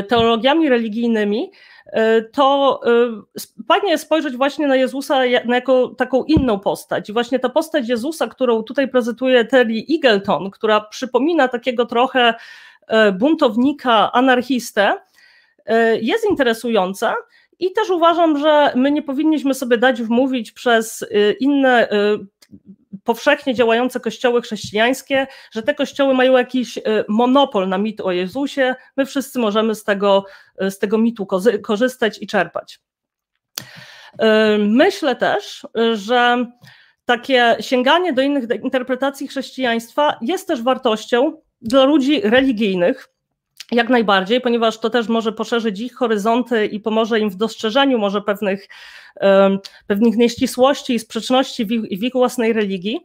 teologiami religijnymi, E, to e, fajnie spojrzeć właśnie na Jezusa na jako taką inną postać. I właśnie ta postać Jezusa, którą tutaj prezentuje Terry Eagleton, która przypomina takiego trochę e, buntownika, anarchistę, jest interesująca. I też uważam, że my nie powinniśmy sobie dać wmówić przez inne powszechnie działające kościoły chrześcijańskie, że te kościoły mają jakiś e, monopol na mit o Jezusie. My wszyscy możemy z tego, e, z tego mitu korzystać i czerpać. Myślę też, że takie sięganie do innych interpretacji chrześcijaństwa jest też wartością dla ludzi religijnych, jak najbardziej, ponieważ to też może poszerzyć ich horyzonty i pomoże im w dostrzeżeniu może pewnych, pewnych nieścisłości i sprzeczności w ich, w ich własnej religii.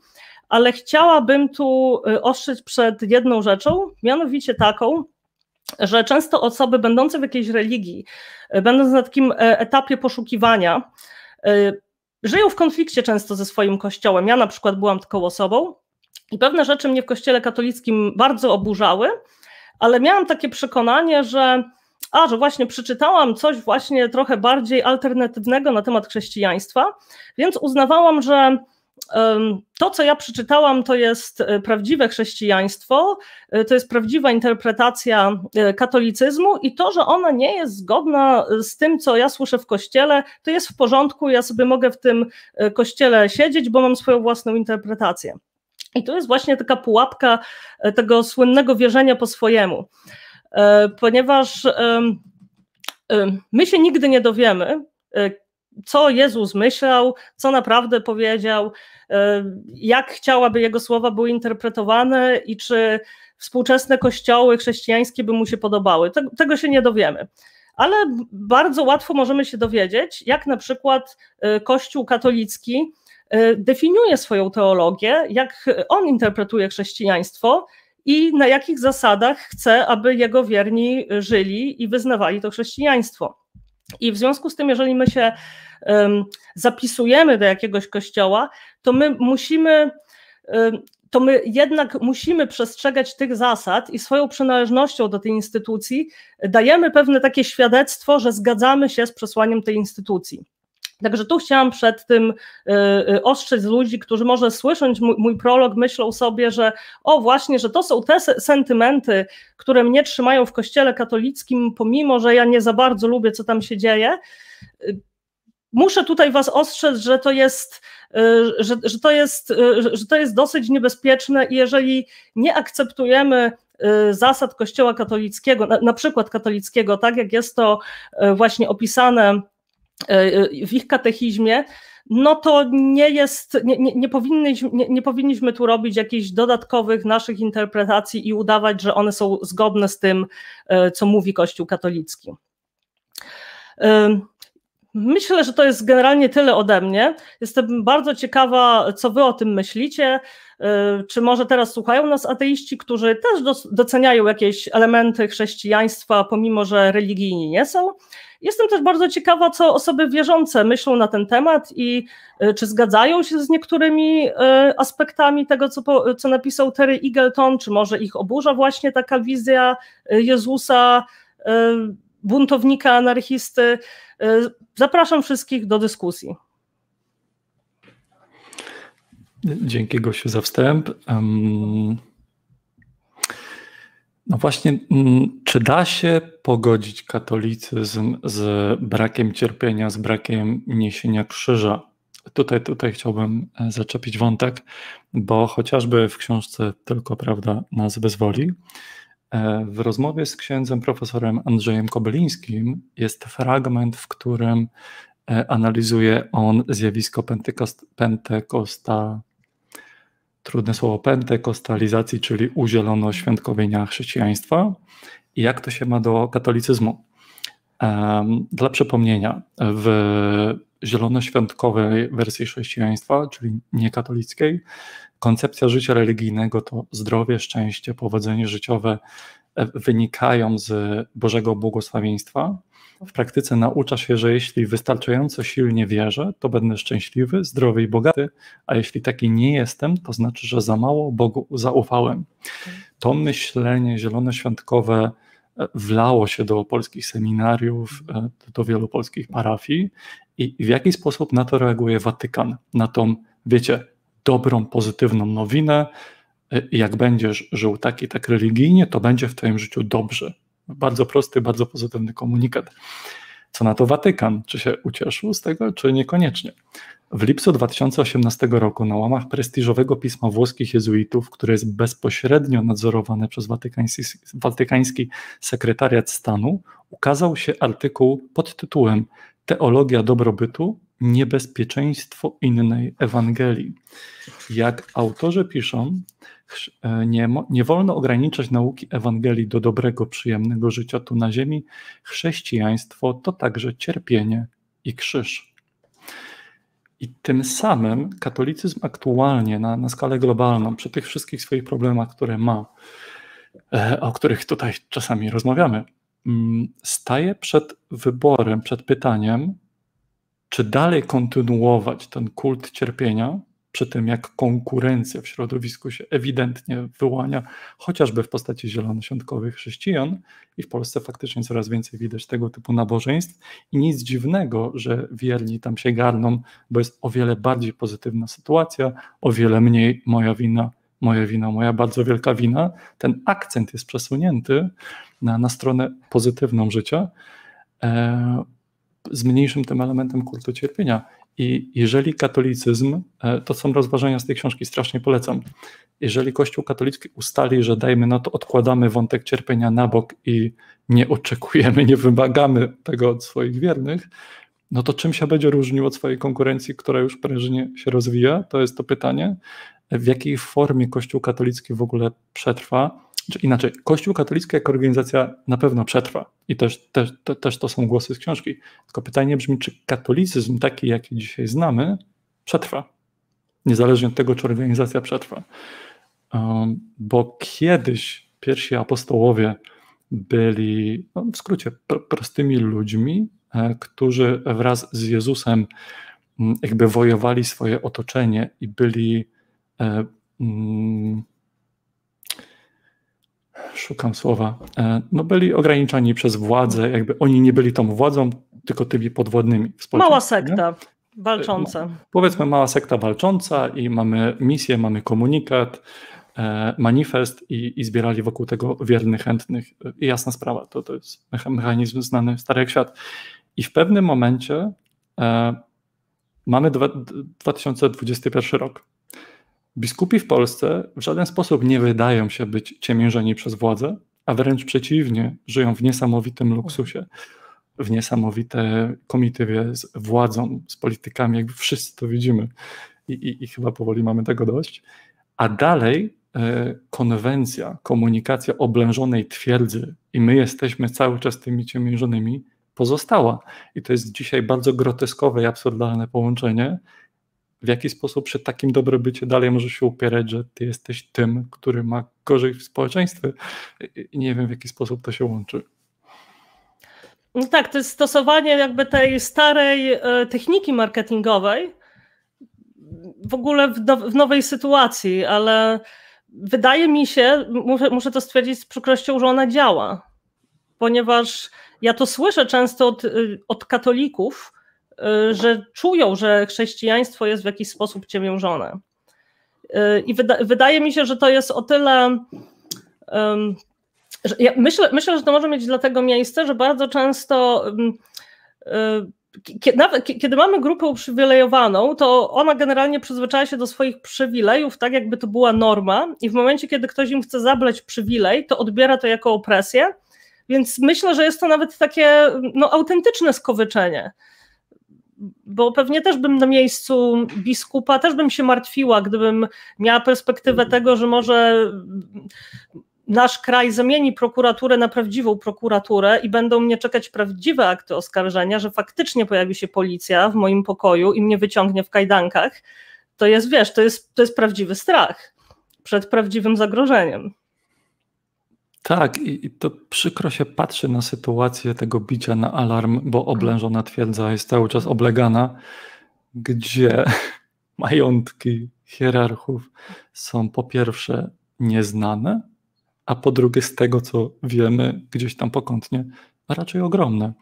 Ale chciałabym tu y, ostrzec przed jedną rzeczą, mianowicie taką, że często osoby będące w jakiejś religii, y, będąc na takim e, etapie poszukiwania, y, żyją w konflikcie często ze swoim kościołem. Ja na przykład byłam taką osobą i pewne rzeczy mnie w kościele katolickim bardzo oburzały, ale miałam takie przekonanie, że a, że właśnie przeczytałam coś właśnie trochę bardziej alternatywnego na temat chrześcijaństwa, więc uznawałam, że to, co ja przeczytałam, to jest e, prawdziwe chrześcijaństwo, e, to jest prawdziwa interpretacja e, katolicyzmu i to, że ona nie jest zgodna z tym, co ja słyszę w kościele, to jest w porządku, ja sobie mogę w tym kościele siedzieć, bo mam swoją własną interpretację. I to jest właśnie taka pułapka tego słynnego wierzenia po swojemu, ponieważ my się nigdy nie dowiemy, co Jezus myślał, co naprawdę powiedział, e, jak chciałaby jego słowa były interpretowane i czy współczesne kościoły chrześcijańskie by mu się podobały. Tego się nie dowiemy. Ale bardzo łatwo możemy się dowiedzieć, jak na przykład e, Kościół katolicki e, definiuje swoją teologię, jak on interpretuje chrześcijaństwo i na jakich zasadach chce, aby jego wierni żyli i wyznawali to chrześcijaństwo. I w związku z tym, jeżeli my się zapisujemy do jakiegoś kościoła, to my musimy to my jednak musimy przestrzegać tych zasad i swoją przynależnością do tej instytucji dajemy pewne takie świadectwo, że zgadzamy się z przesłaniem tej instytucji. Także tu chciałam przed tym y, ostrzec ludzi, którzy może słysząc mój, mój, prolog myślą sobie, że o właśnie, że to są te sentymenty, które mnie trzymają w kościele katolickim, pomimo, że ja nie za bardzo lubię, co tam się dzieje. Muszę tutaj was ostrzec, że to jest, że, że to jest, że to jest dosyć niebezpieczne i jeżeli nie akceptujemy zasad Kościoła katolickiego, na, na przykład katolickiego, tak jak jest to właśnie opisane w ich katechizmie, no to nie jest, nie, nie, nie, powinniśmy, nie, nie, powinniśmy tu robić jakichś dodatkowych naszych interpretacji i udawać, że one są zgodne z tym, e, co mówi Kościół katolicki. E, myślę, że to jest generalnie tyle ode mnie. Jestem bardzo ciekawa, co wy o tym myślicie. Czy może teraz słuchają nas ateiści, którzy też doceniają jakieś elementy chrześcijaństwa, pomimo że religijni nie są? Jestem też bardzo ciekawa, co osoby wierzące myślą na ten temat i e, czy zgadzają się z niektórymi e, aspektami tego, co, co napisał Terry Eagleton, czy może ich oburza właśnie taka wizja Jezusa, buntownika, anarchisty. Zapraszam wszystkich do dyskusji. Dzięki Gosiu za wstęp. No właśnie, mm, czy da się pogodzić katolicyzm z brakiem cierpienia, z brakiem niesienia krzyża? Tutaj, tutaj chciałbym e, zaczepić wątek, bo chociażby w książce Tylko Prawda nas wyzwoli, e, w rozmowie z księdzem profesorem Andrzejem Kobylińskim jest fragment, w którym e, analizuje on zjawisko pentekost, pentekosta, trudne słowo pentekostalizacji, czyli uzielonoświątkowienia chrześcijaństwa i jak to się ma do katolicyzmu. Dla przypomnienia, w zielonoświątkowej wersji chrześcijaństwa, czyli niekatolickiej, koncepcja życia religijnego to zdrowie, szczęście, powodzenie życiowe e, wynikają z Bożego błogosławieństwa, w praktyce naucza się, że jeśli wystarczająco silnie wierzę, to będę szczęśliwy, zdrowy i bogaty, a jeśli taki nie jestem, to znaczy, że za mało Bogu zaufałem. To myślenie zielonoświątkowe e, wlało się do polskich seminariów, e, do wielu polskich parafii i w jaki sposób na to reaguje Watykan? Na tą, wiecie, dobrą, pozytywną nowinę, e, jak będziesz żył tak i tak religijnie, to będzie w Twoim życiu dobrze. Bardzo prosty, bardzo pozytywny komunikat. Co na to Watykan? Czy się ucieszył z tego, czy niekoniecznie? W lipcu 2018 roku na łamach prestiżowego pisma włoskich jezuitów, które jest bezpośrednio nadzorowane przez watykański, watykański sekretariat stanu, ukazał się artykuł pod tytułem Teologia dobrobytu niebezpieczeństwo innej Ewangelii. Jak autorzy piszą, e, nie, nie wolno ograniczać nauki Ewangelii do dobrego, przyjemnego życia tu na ziemi. Chrześcijaństwo to także cierpienie i krzyż. I tym samym katolicyzm aktualnie na, na skalę globalną, przy tych wszystkich swoich problemach, które ma, e, o których tutaj czasami rozmawiamy, mm, staje przed wyborem, przed pytaniem, czy dalej kontynuować ten kult cierpienia, przy tym jak konkurencja w środowisku się ewidentnie wyłania, chociażby w postaci zielonoświątkowych chrześcijan, i w Polsce faktycznie coraz więcej widać tego typu nabożeństw, i nic dziwnego, że wierni tam się garną, bo jest o wiele bardziej pozytywna sytuacja, o wiele mniej moja wina, moja wina, moja bardzo wielka wina. Ten akcent jest przesunięty na, na stronę pozytywną życia. E, z mniejszym tym elementem kultu cierpienia. I jeżeli katolicyzm, e, to są rozważania z tej książki, strasznie polecam. Jeżeli Kościół katolicki ustali, że dajmy na to, odkładamy wątek cierpienia na bok i nie oczekujemy, nie wymagamy tego od swoich wiernych, no to czym się będzie różnił od swojej konkurencji, która już prężnie się rozwija? To jest to pytanie. W jakiej formie Kościół katolicki w ogóle przetrwa? Czy inaczej, Kościół katolicki jako organizacja na pewno przetrwa i też, też, te, też to są głosy z książki. Tylko pytanie brzmi, czy katolicyzm taki, jaki dzisiaj znamy, przetrwa? Niezależnie od tego, czy organizacja przetrwa. Um, bo kiedyś pierwsi apostołowie byli, no w skrócie, pr prostymi ludźmi, e, którzy wraz z Jezusem m, jakby wojowali swoje otoczenie i byli e, m, szukam słowa, e, no byli ograniczani przez władzę, jakby oni nie byli tą władzą, tylko tymi podwodnymi. Mała sekta nie? walcząca. No, powiedzmy mała sekta walcząca i mamy misję, mamy komunikat, e, manifest i, i zbierali wokół tego wiernych, chętnych. I jasna sprawa, to, to jest mechanizm znany stary jak świat. I w pewnym momencie e, mamy dwa, 2021 rok. Biskupi w Polsce w żaden sposób nie wydają się być ciemiężeni przez władzę, a wręcz przeciwnie, żyją w niesamowitym luksusie, w niesamowite komitywie z władzą, z politykami, jakby wszyscy to widzimy i, i, i chyba powoli mamy tego dość. A dalej e, konwencja, komunikacja oblężonej twierdzy i my jesteśmy cały czas tymi ciemiężonymi pozostała. I to jest dzisiaj bardzo groteskowe i absurdalne połączenie, w jaki sposób przy takim dobrobycie dalej możesz się upierać, że ty jesteś tym, który ma gorzej w społeczeństwie. I nie wiem, w jaki sposób to się łączy. No tak, to jest stosowanie jakby tej starej e, techniki marketingowej w ogóle w, do, w nowej sytuacji, ale wydaje mi się, muszę, muszę to stwierdzić z przykrością, że ona działa, ponieważ ja to słyszę często od, od katolików, że czują, że chrześcijaństwo jest w jakiś sposób ciemiężone. Y, I wyda wydaje mi się, że to jest o tyle. Um, ja myślę, myślę, że to może mieć dlatego miejsce, że bardzo często. Um, nawet, kiedy mamy grupę uprzywilejowaną, to ona generalnie przyzwyczaja się do swoich przywilejów, tak jakby to była norma, i w momencie, kiedy ktoś im chce zabrać przywilej, to odbiera to jako opresję. Więc myślę, że jest to nawet takie no, autentyczne skowyczenie bo pewnie też bym na miejscu biskupa, też bym się martwiła, gdybym miała perspektywę mhm. tego, że może nasz kraj zamieni prokuraturę na prawdziwą prokuraturę i będą mnie czekać prawdziwe akty oskarżenia, że faktycznie pojawi się policja w moim pokoju i mnie wyciągnie w kajdankach, to jest, wiesz, to jest, to jest prawdziwy strach przed prawdziwym zagrożeniem. Tak, i, i to przykro się patrzy na sytuację tego bicia na alarm, bo oblężona twierdza jest cały czas oblegana, gdzie majątki hierarchów są po pierwsze nieznane, a po drugie z tego, co wiemy gdzieś tam pokątnie, raczej ogromne.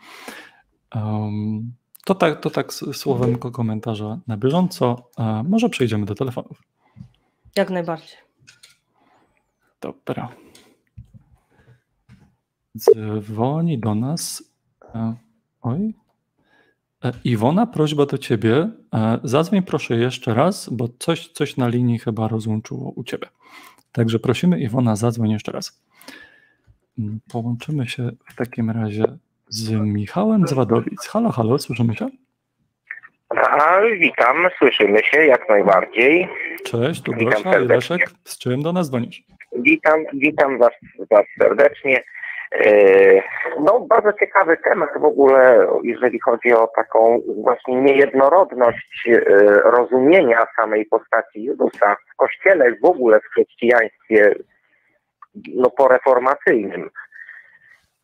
Um, to tak, to tak słowem komentarza na bieżąco. A może przejdziemy do telefonów. Jak najbardziej. Dobra. Dzwoni do nas. E, oj. E, Iwona, prośba do ciebie. E, zadzwoń proszę jeszcze raz, bo coś, coś na linii chyba rozłączyło u ciebie. Także prosimy, Iwona, zadzwoń jeszcze raz. Mm, połączymy się w takim razie z Michałem z Wadowic. Halo, halo, słyszymy się? A, witam, słyszymy się jak najbardziej. Cześć, tu Gosia i Leszek. Z czym do nas dzwonisz? Witam, witam was, was serdecznie. E, no, bardzo ciekawy temat w ogóle, jeżeli chodzi o taką właśnie niejednorodność e, rozumienia samej postaci Jezusa w Kościele, w ogóle w chrześcijaństwie no, poreformacyjnym.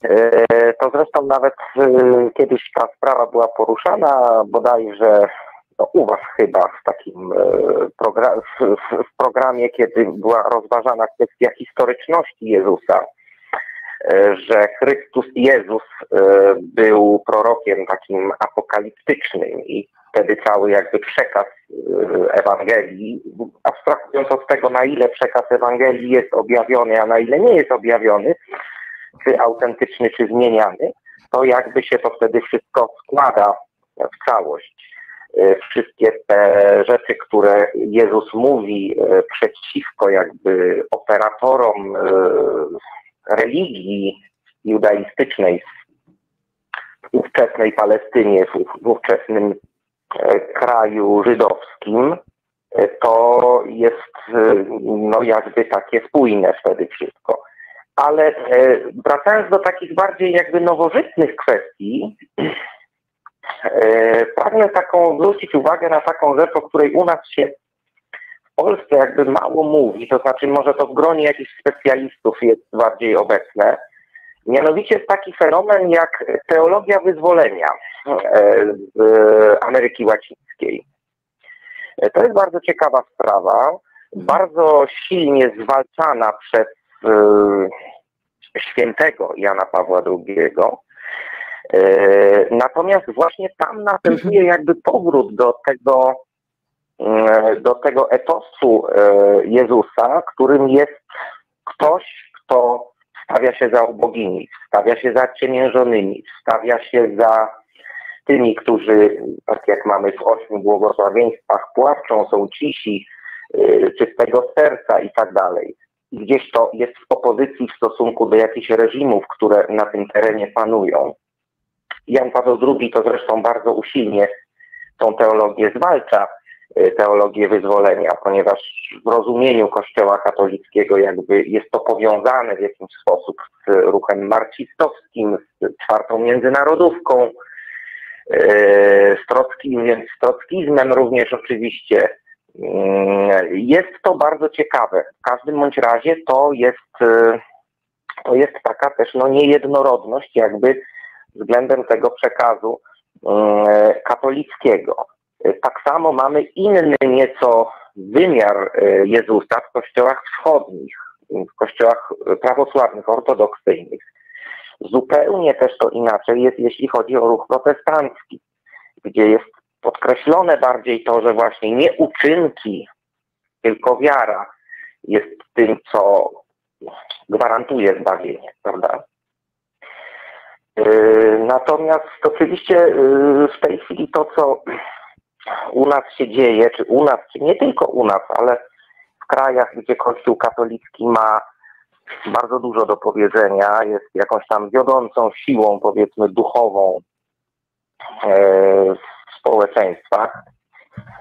E, to zresztą nawet kiedyś ta sprawa była poruszana bodajże no, u Was chyba w takim w, w programie, kiedy była rozważana kwestia historyczności Jezusa że Chrystus Jezus e, był prorokiem takim apokaliptycznym i wtedy cały jakby przekaz e, Ewangelii, abstrahując od tego, na ile przekaz Ewangelii jest objawiony, a na ile nie jest objawiony, czy autentyczny, czy zmieniany, to jakby się to wtedy wszystko składa w całość. Wszystkie te rzeczy, które Jezus mówi przeciwko jakby operatorom religii judaistycznej w ówczesnej Palestynie, w ówczesnym e, kraju żydowskim, e, to jest e, no jakby takie spójne wtedy wszystko. Ale wracając do takich bardziej jakby nowożytnych kwestii, pragnę taką zwrócić uwagę na taką rzecz, o której u nas się Polsce jakby mało mówi, to znaczy może to w gronie jakichś specjalistów jest bardziej obecne. Mianowicie jest taki fenomen jak teologia wyzwolenia e, z Ameryki Łacińskiej. E, to jest bardzo ciekawa sprawa, bardzo silnie zwalczana przez e, świętego Jana Pawła II. Natomiast właśnie tam następuje jakby powrót do tego do tego etosu e, Jezusa, którym jest ktoś, kto stawia się za ubogimi, stawia się za ciemiężonymi, stawia się za tymi, którzy, tak jak mamy w ośmiu błogosławieństwach, płaczą, są cisi, e, czystego serca i tak dalej. Gdzieś to jest w opozycji w stosunku do jakichś reżimów, które na tym terenie panują. Jan Paweł II to zresztą bardzo usilnie tą teologię zwalcza, teologię wyzwolenia, ponieważ w rozumieniu Kościoła katolickiego jakby jest to powiązane w jakiś sposób z ruchem marcistowskim, z czwartą międzynarodówką, y, z trockim, z trockizmem również oczywiście. Y, jest to bardzo ciekawe. W każdym bądź razie to jest, to jest taka też no, niejednorodność jakby względem tego przekazu katolickiego. Tak samo mamy inny nieco wymiar e, Jezusa w kościołach wschodnich, w kościołach prawosławnych, ortodoksyjnych. Zupełnie też to inaczej jest, jeśli chodzi o ruch protestancki, gdzie jest podkreślone bardziej to, że właśnie nie uczynki, tylko wiara jest tym, co gwarantuje zbawienie, prawda? E, natomiast oczywiście e, w tej chwili to, co u nas się dzieje, czy u nas, czy nie tylko u nas, ale w krajach, gdzie Kościół katolicki ma bardzo dużo do powiedzenia, jest jakąś tam wiodącą siłą, powiedzmy, duchową e, w społeczeństwach,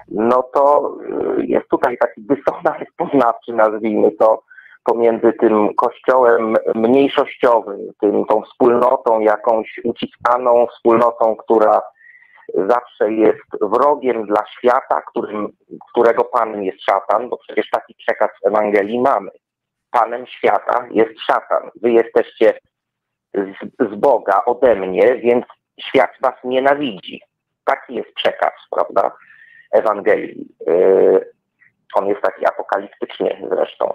no to e, jest tutaj taki dysonans poznawczy, nazwijmy to, pomiędzy tym kościołem mniejszościowym, tym, tą wspólnotą jakąś uciskaną, wspólnotą, która zawsze jest wrogiem dla świata, którym, którego Panem jest szatan, bo przecież taki przekaz w Ewangelii mamy. Panem świata jest szatan. Wy jesteście z, z Boga ode mnie, więc świat was nienawidzi. Taki jest przekaz, prawda? Ewangelii. Yy, on jest taki apokaliptycznie zresztą.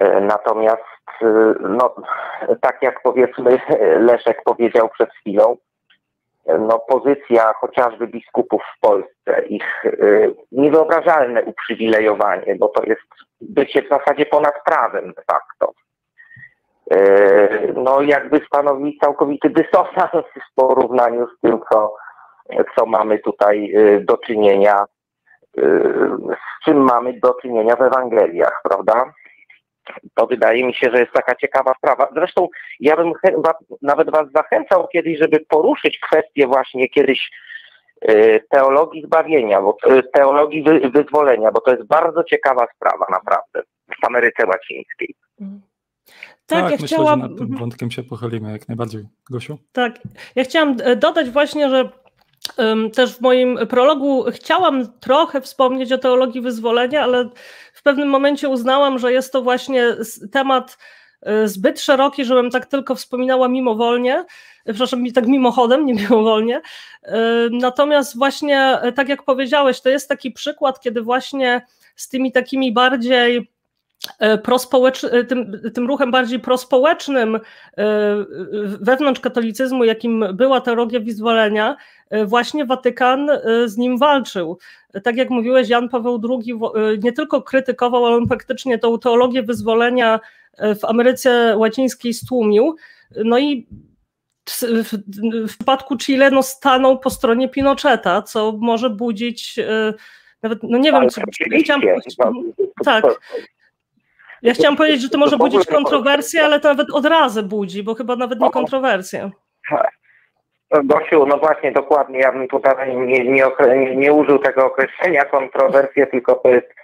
Yy, natomiast, yy, no, tak jak powiedzmy Leszek powiedział przed chwilą, no, pozycja chociażby biskupów w Polsce, ich y, niewyobrażalne uprzywilejowanie, bo to jest bycie w zasadzie ponad prawem de facto. Y, no jakby stanowi całkowity dysonans w porównaniu z tym, co, co mamy tutaj y, do czynienia, y, z czym mamy do czynienia w Ewangeliach, prawda? To wydaje mi się, że jest taka ciekawa sprawa. Zresztą ja bym nawet Was zachęcał kiedyś, żeby poruszyć kwestię właśnie kiedyś y, teologii zbawienia, bo, y, teologii wy, wyzwolenia, bo to jest bardzo ciekawa sprawa naprawdę w Ameryce Łacińskiej. Mhm. Tak, tak, ja myślę, chciałam... że nad tym wątkiem się pochylimy jak najbardziej. Gosiu? Tak, ja chciałam e, dodać właśnie, że też w moim prologu chciałam trochę wspomnieć o teologii wyzwolenia, ale w pewnym momencie uznałam, że jest to właśnie temat e, zbyt szeroki, żebym tak tylko wspominała mimowolnie, e, przepraszam, tak mimochodem, nie mimowolnie. Natomiast właśnie, tak jak powiedziałeś, to jest taki przykład, kiedy właśnie z tymi takimi bardziej E, e, tym, tym ruchem bardziej prospołecznym e, wewnątrz katolicyzmu, jakim była teologia wyzwolenia, właśnie Watykan z nim walczył. Tak jak mówiłeś, Jan Paweł II nie tylko krytykował, ale on praktycznie tą teologię wyzwolenia w Ameryce Łacińskiej stłumił. No i w przypadku Chile no, stanął po stronie Pinocheta, co może budzić nawet, no nie wiem, co chciałam Tak, ja chciałam powiedzieć, że to może budzić kontrowersję, ale to nawet od razu budzi, bo chyba nawet nie kontrowersję. Gosiu, no właśnie, dokładnie, ja bym tutaj nie, nie, nie użył tego określenia kontrowersję, tylko to jest,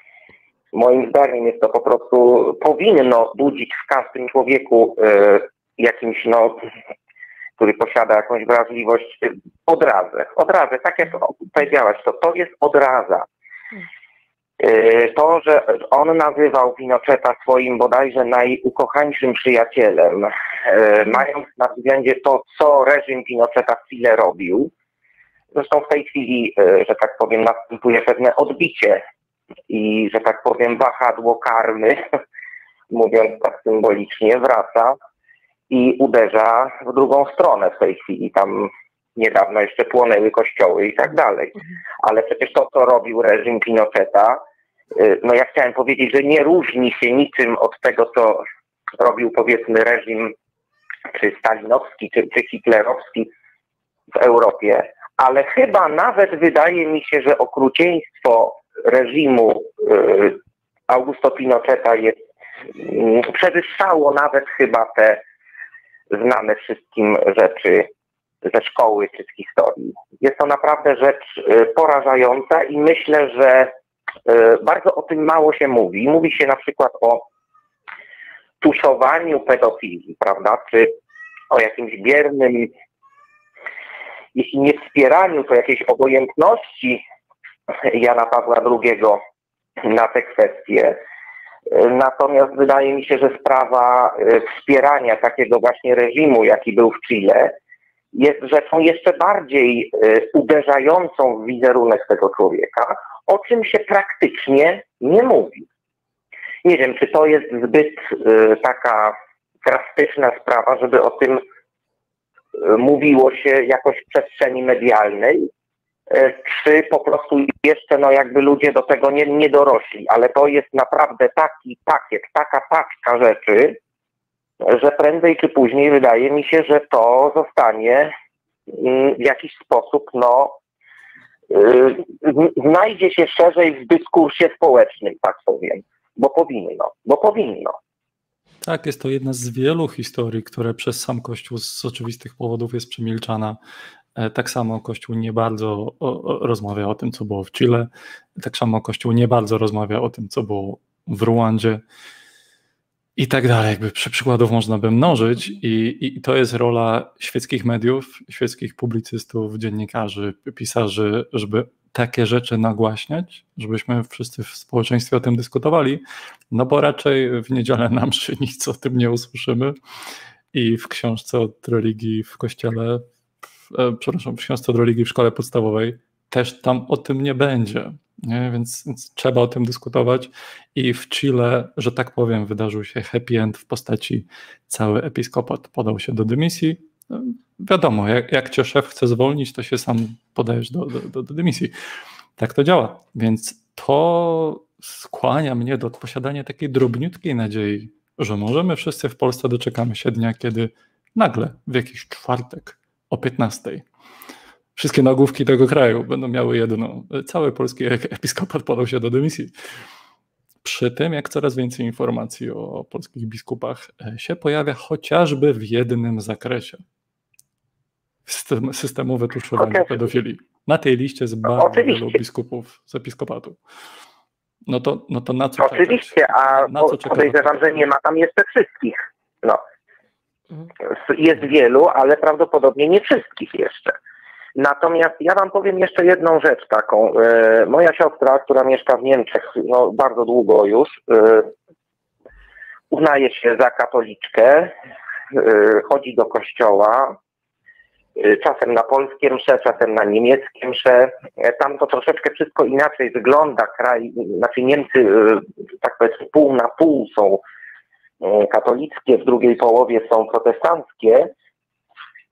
moim zdaniem jest to po prostu, powinno budzić w każdym człowieku y, jakimś, no, który posiada jakąś wrażliwość, odrazę. Odrazę, tak jak powiedziałaś, to, to jest odraza. E, to, że on nazywał Pinocheta swoim bodajże najukochańszym przyjacielem, e, mając na względzie to, co reżim Pinocheta w Chile robił, zresztą w tej chwili, e, że tak powiem, następuje pewne odbicie i, że tak powiem, wahadło karmy, mówiąc tak symbolicznie, wraca i uderza w drugą stronę w tej chwili. Tam niedawno jeszcze płonęły kościoły i tak dalej. Mhm. Ale przecież to, co robił reżim Pinocheta, y, no ja chciałem powiedzieć, że nie różni się niczym od tego, co robił powiedzmy reżim czy stalinowski, czy, czy hitlerowski w Europie, ale chyba nawet wydaje mi się, że okrucieństwo reżimu y, Augusto Pinocheta jest y, przewyższało nawet chyba te znane wszystkim rzeczy ze szkoły czy z historii. Jest to naprawdę rzecz y, porażająca i myślę, że y, bardzo o tym mało się mówi. Mówi się na przykład o tuszowaniu pedofilii, prawda, czy o jakimś biernym, jeśli nie wspieraniu, to jakiejś obojętności Jana Pawła II na te kwestie. Natomiast wydaje mi się, że sprawa y, wspierania takiego właśnie reżimu, jaki był w Chile, jest rzeczą jeszcze bardziej y, uderzającą w wizerunek tego człowieka, o czym się praktycznie nie mówi. Nie wiem, czy to jest zbyt y, taka drastyczna sprawa, żeby o tym y, mówiło się jakoś w przestrzeni medialnej, czy po prostu jeszcze no jakby ludzie do tego nie, nie dorośli, ale to jest naprawdę taki pakiet, taka paczka rzeczy, że prędzej czy później wydaje mi się, że to zostanie mm, w jakiś sposób, no, y, znajdzie się szerzej w dyskursie społecznym, tak powiem, bo powinno, bo powinno. Tak, jest to jedna z wielu historii, które przez sam Kościół z oczywistych powodów jest przemilczana. E, tak samo Kościół nie bardzo rozmawia o tym, co było w Chile, tak samo Kościół nie bardzo rozmawia o tym, co było w Ruandzie i tak dalej. Jakby przykładów można by mnożyć, i, i to jest rola świeckich mediów, świeckich publicystów, dziennikarzy, pisarzy, żeby takie rzeczy nagłaśniać, żebyśmy wszyscy w społeczeństwie o tym dyskutowali, no bo raczej w niedzielę na mszy nic o tym nie usłyszymy i w książce od religii w kościele, w, e, przepraszam, w książce od religii w szkole podstawowej też tam o tym nie będzie. Nie? Więc, więc, trzeba o tym dyskutować. I w Chile, że tak powiem, wydarzył się happy end w postaci cały episkopat podał się do dymisji. No, wiadomo, jak, jak cię szef chce zwolnić, to się sam podajesz do, do, do, do dymisji. Tak to działa. Więc to skłania mnie do posiadania takiej drobniutkiej nadziei, że możemy wszyscy w Polsce doczekamy się dnia, kiedy nagle w jakiś czwartek o 15 wszystkie nagłówki tego kraju będą miały jedno. Cały polski episkopat podał się do dymisji. Przy tym, jak coraz więcej informacji o polskich biskupach e, się pojawia chociażby w jednym zakresie. system, systemowe tuszowanie okay. pedofilii. Na tej liście jest bardzo Oczywiście. wielu biskupów z episkopatu. No to, no to na co Oczywiście, czekać? a na co podejrzewam, że nie ma tam jeszcze wszystkich. No. Mhm. Jest wielu, ale prawdopodobnie nie wszystkich jeszcze. Natomiast ja wam powiem jeszcze jedną rzecz taką. E, moja siostra, która mieszka w Niemczech no, bardzo długo już, e, uznaje się za katoliczkę, e, chodzi do kościoła, czasem na polskie msze, czasem na niemieckie msze. Tam to troszeczkę wszystko inaczej wygląda. Kraj, znaczy Niemcy, tak powiedzmy, pół na pół są katolickie, w drugiej połowie są protestanckie.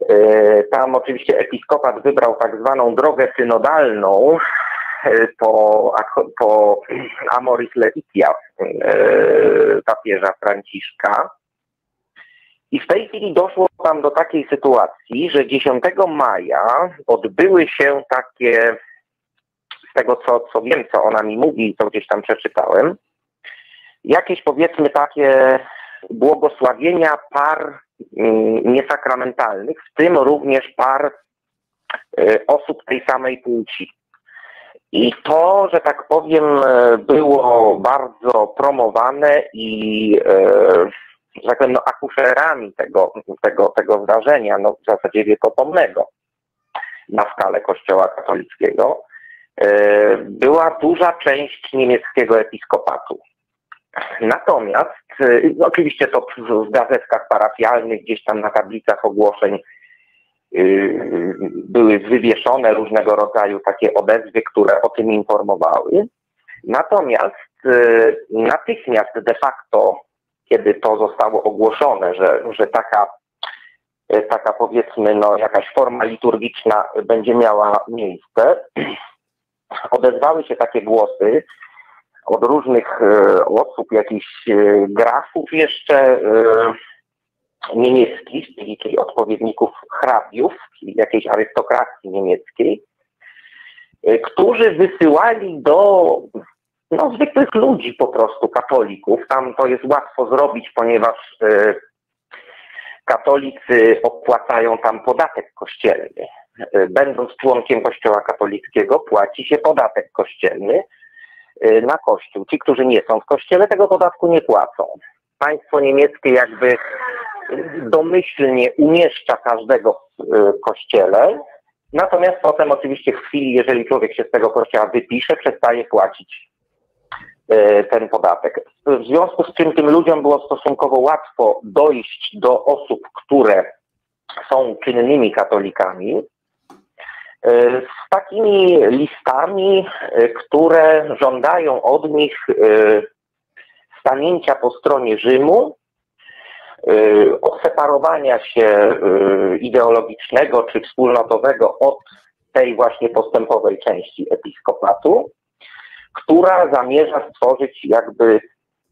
E, tam oczywiście episkopat wybrał tak zwaną drogę synodalną e, po, po Amoris Laetitia e, papieża Franciszka. I w tej chwili doszło tam do takiej sytuacji, że 10 maja odbyły się takie, z tego co, co wiem, co ona mi mówi co gdzieś tam przeczytałem, jakieś powiedzmy takie błogosławienia par niesakramentalnych, w tym również par y, osób tej samej płci. I to, że tak powiem, e, było bardzo promowane i e, że tak powiem, no, akuszerami tego, tego, tego zdarzenia, no, w zasadzie wiekopomnego na skalę Kościoła katolickiego, była duża część niemieckiego episkopatu. Natomiast y, oczywiście to w gazetkach parafialnych, gdzieś tam na tablicach ogłoszeń y, były wywieszone różnego rodzaju takie odezwy, które o tym informowały. Natomiast y, natychmiast de facto, kiedy to zostało ogłoszone, że, że taka, taka powiedzmy no, jakaś forma liturgiczna będzie miała miejsce, odezwały się takie głosy, od różnych e, osób, jakichś e, grafów jeszcze e, niemieckich, czyli odpowiedników hrabiów, czyli jakiejś arystokracji niemieckiej, którzy wysyłali do no, zwykłych ludzi po prostu, katolików. Tam to jest łatwo zrobić, ponieważ katolicy opłacają tam podatek kościelny. Będąc członkiem kościoła katolickiego płaci się podatek kościelny, na Kościół. Ci, którzy nie są w Kościele, tego podatku nie płacą. Państwo niemieckie jakby domyślnie umieszcza każdego w y, Kościele, natomiast potem oczywiście w chwili, jeżeli człowiek się z tego Kościoła wypisze, przestaje płacić y, ten podatek. W związku z czym tym ludziom było stosunkowo łatwo dojść do osób, które są czynnymi katolikami, z takimi listami, e, które żądają od nich e, stanięcia po stronie Rzymu, e, odseparowania się ideologicznego czy wspólnotowego od tej właśnie postępowej części episkopatu, która zamierza stworzyć jakby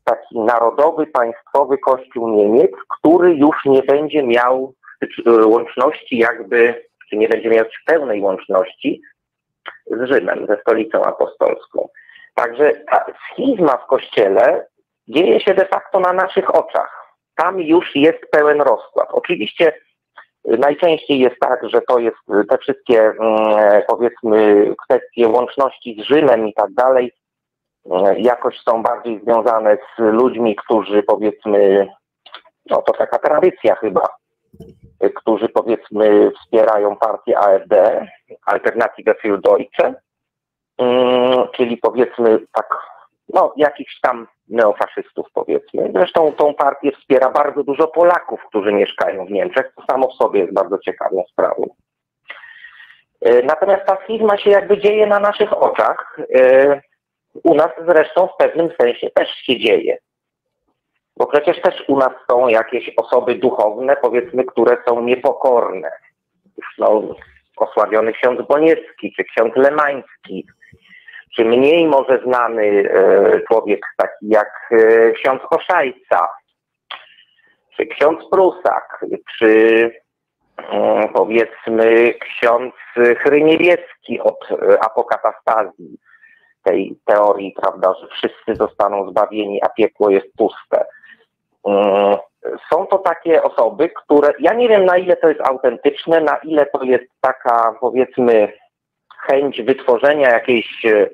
taki narodowy, państwowy kościół Niemiec, który już nie będzie miał łączności jakby czy nie będzie mieć pełnej łączności z Rzymem, ze stolicą apostolską. Także ta schizma w Kościele dzieje się de facto na naszych oczach. Tam już jest pełen rozkład. Oczywiście najczęściej jest tak, że to jest te wszystkie mm, powiedzmy kwestie łączności z Rzymem i tak dalej mm, jakoś są bardziej związane z ludźmi, którzy powiedzmy, no to taka tradycja chyba, którzy powiedzmy wspierają partię AfD, Alternative für Deutsche, mm, czyli powiedzmy tak, no jakichś tam neofaszystów powiedzmy. Zresztą tą partię wspiera bardzo dużo Polaków, którzy mieszkają w Niemczech, co samo w sobie jest bardzo ciekawą sprawą. E, natomiast ta schizma się jakby dzieje na naszych oczach. E, u nas zresztą w pewnym sensie też się dzieje. Bo przecież też u nas są jakieś osoby duchowne, powiedzmy, które są niepokorne. No, osławiony ksiądz Boniecki, czy ksiądz Lemański, czy mniej może znany e, człowiek taki jak e, ksiądz Koszajca, czy ksiądz Prusak, czy e, powiedzmy ksiądz Chryniewieski od e, apokatastazji, tej teorii, prawda, że wszyscy zostaną zbawieni, a piekło jest puste. Mm, są to takie osoby, które ja nie wiem na ile to jest autentyczne, na ile to jest taka powiedzmy chęć wytworzenia jakiejś e,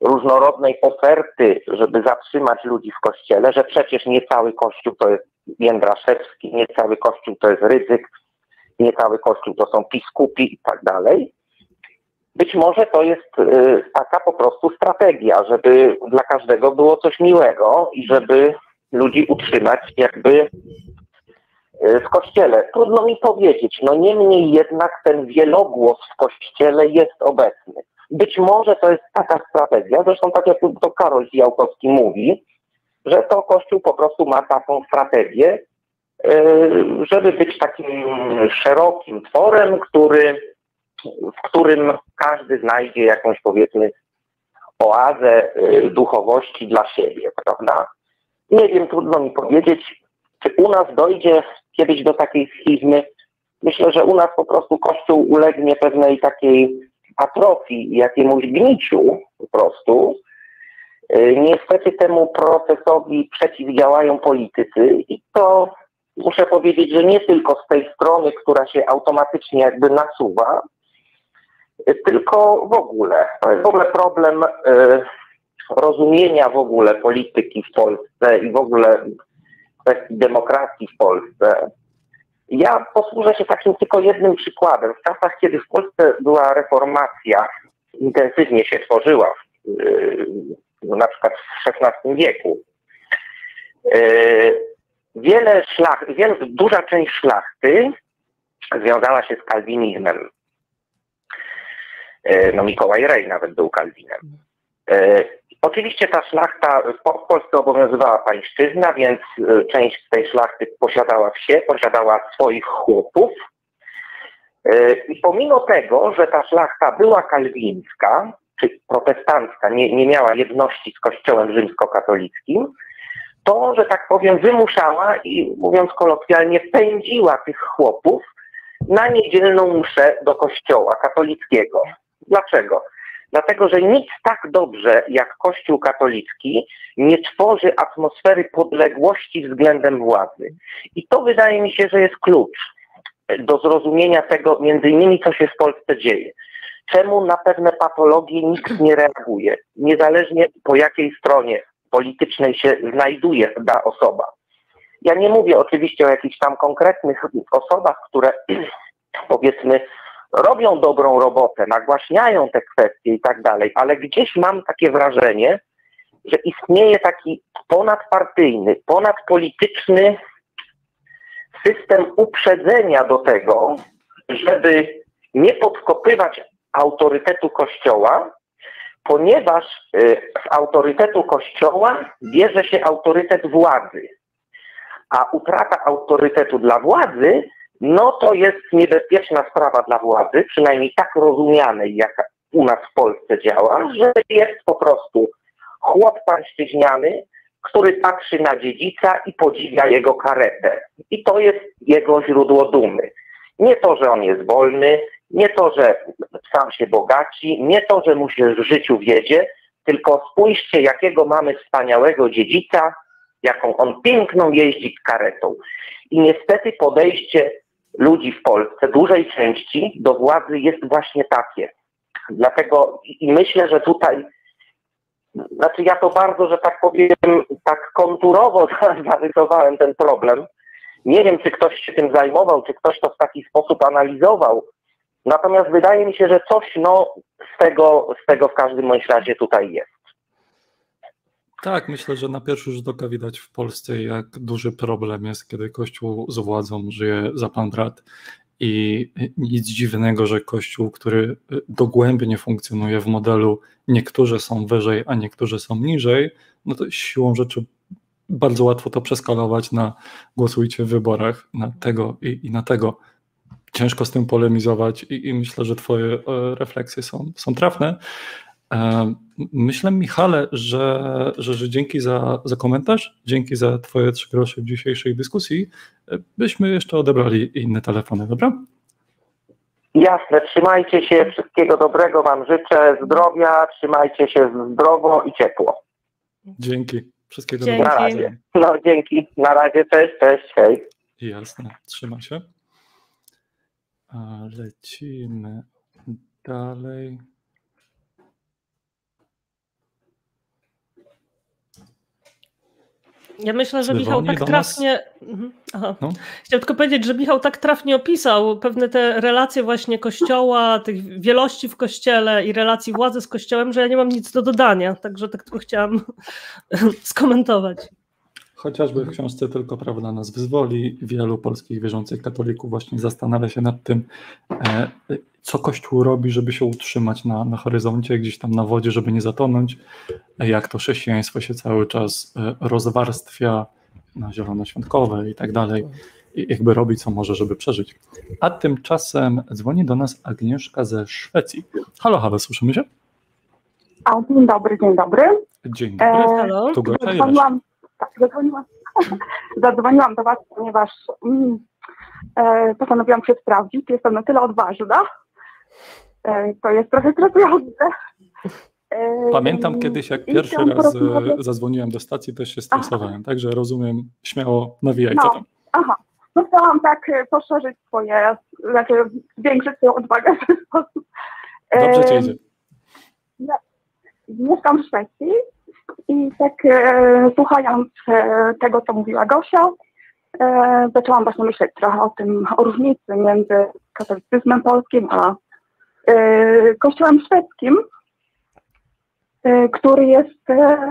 różnorodnej oferty, żeby zatrzymać ludzi w kościele, że przecież nie cały kościół to jest Jędraszewski, nie cały kościół to jest Rydzyk, nie cały kościół to są biskupi i tak dalej. Być może to jest y, taka po prostu strategia, żeby dla każdego było coś miłego i żeby ludzi utrzymać jakby y, w kościele. Trudno mi powiedzieć, no niemniej jednak ten wielogłos w kościele jest obecny. Być może to jest taka strategia, zresztą tak jak to Karol Zijałkowski mówi, że to Kościół po prostu ma taką strategię, y, żeby być takim szerokim tworem, który w którym każdy znajdzie jakąś powiedzmy oazę y, duchowości dla siebie, prawda? Nie wiem, trudno mi powiedzieć, czy u nas dojdzie kiedyś do takiej schizmy. Myślę, że u nas po prostu Kościół ulegnie pewnej takiej atrofii, jakiemuś gniciu po prostu. Y, niestety temu procesowi przeciwdziałają politycy i to muszę powiedzieć, że nie tylko z tej strony, która się automatycznie jakby nasuwa, tylko w ogóle. W ogóle problem y, rozumienia w ogóle polityki w Polsce i w ogóle kwestii demokracji w Polsce. Ja posłużę się takim tylko jednym przykładem. W czasach, kiedy w Polsce była reformacja, intensywnie się tworzyła, y, na przykład w XVI wieku, y, wiele szlach, duża część szlachty związała się z kalwinizmem. E, no Mikołaj Rej nawet był Kalwinem. E, oczywiście ta szlachta, w Polsce obowiązywała pańszczyzna, więc e, część tej szlachty posiadała wsie, posiadała swoich chłopów. I pomimo tego, że ta szlachta była kalwińska, czy protestancka, nie, nie miała jedności z kościołem rzymskokatolickim, to, że tak powiem, wymuszała i mówiąc kolokwialnie, pędziła tych chłopów na niedzielną mszę do kościoła katolickiego. Dlaczego? Dlatego, że nic tak dobrze jak Kościół katolicki nie tworzy atmosfery podległości względem władzy. I to wydaje mi się, że jest klucz do zrozumienia tego, między innymi, co się w Polsce dzieje. Czemu na pewne patologie nikt nie reaguje, niezależnie po jakiej stronie politycznej się znajduje ta osoba. Ja nie mówię oczywiście o jakichś tam konkretnych osobach, które powiedzmy robią dobrą robotę, nagłaśniają te kwestie i tak dalej, ale gdzieś mam takie wrażenie, że istnieje taki ponadpartyjny, ponadpolityczny system uprzedzenia do tego, żeby nie podkopywać autorytetu Kościoła, ponieważ y, z autorytetu Kościoła bierze się autorytet władzy, a utrata autorytetu dla władzy no to jest niebezpieczna sprawa dla władzy, przynajmniej tak rozumianej, jak u nas w Polsce działa, że jest po prostu chłop pańszczyźniany, który patrzy na dziedzica i podziwia jego karetę. I to jest jego źródło dumy. Nie to, że on jest wolny, nie to, że sam się bogaci, nie to, że mu się w życiu wiedzie, tylko spójrzcie, jakiego mamy wspaniałego dziedzica, jaką on piękną jeździ karetą. I niestety podejście ludzi w Polsce, dużej części do władzy jest właśnie takie. Dlatego i myślę, że tutaj, znaczy ja to bardzo, że tak powiem, tak konturowo zarysowałem ten problem. Nie wiem, czy ktoś się tym zajmował, czy ktoś to w taki sposób analizował. Natomiast wydaje mi się, że coś no, z, tego, z tego w każdym razie tutaj jest. Tak, myślę, że na pierwszy rzut oka widać w Polsce, jak duży problem jest, kiedy Kościół z władzą żyje za pan brat. I nic dziwnego, że Kościół, który dogłębnie funkcjonuje w modelu niektórzy są wyżej, a niektórzy są niżej, no to siłą rzeczy bardzo łatwo to przeskalować na głosujcie w wyborach na tego i, i na tego. Ciężko z tym polemizować i, i myślę, że Twoje e, refleksje są, są trafne. E, myślę, Michale, że, że, że dzięki za, za komentarz, dzięki za Twoje trzy grosze w dzisiejszej dyskusji, e, byśmy jeszcze odebrali inne telefony, dobra? Jasne, trzymajcie się, wszystkiego dobrego Wam życzę, zdrowia, trzymajcie się zdrowo i ciepło. Dzięki. Wszystkiego Dzięki. Na dobrego. razie. No dzięki. Na razie. Cześć, cześć, hej. Jasne, trzyma się. A lecimy dalej. Ja myślę, że Michał tak trafnie. Mhm, Aha. No. Chciałam tylko powiedzieć, że Michał tak trafnie opisał pewne te relacje właśnie kościoła, tych wielości w kościele i relacji władzy z kościołem, że ja nie mam nic do dodania. Także tak tylko chciałam skomentować. Chociażby w książce Tylko Prawda nas wyzwoli, wielu polskich wierzących katolików właśnie zastanawia się nad tym, e, co Kościół robi, żeby się utrzymać na, na horyzoncie, gdzieś tam na wodzie, żeby nie zatonąć, e, jak to chrześcijaństwo się cały czas e, rozwarstwia na zielonoświątkowe i tak dalej, i jakby robi co może, żeby przeżyć. A tymczasem dzwoni do nas Agnieszka ze Szwecji. Halo, halo, słyszymy się? A, dzień dobry, dzień dobry. Dzień E, dobry. Halo? Tu Gosia Ileś. Zadzwoniłam, tak, zadzwoniłam, zadzwoniłam do Was, ponieważ mm, e, postanowiłam się sprawdzić. Jestem na tyle odważna. E, to jest trochę stresujące. E, Pamiętam kiedyś, jak pierwszy raz e, zadzwoniłem do stacji, też się stresowałem, także rozumiem, śmiało nawijaj, co No. tam. Aha, no chciałam tak e, poszerzyć swoje, znaczy zwiększyć swoją odwagę w ten sposób. E, Dobrze ci idzie. Mieszkam w Szwecji i tak e, słuchając e, tego, co mówiła Gosia, e, zaczęłam właśnie myśleć trochę o tym, o różnicy między katolicyzmem polskim a e, kościołem szwedzkim, e, który jest, e,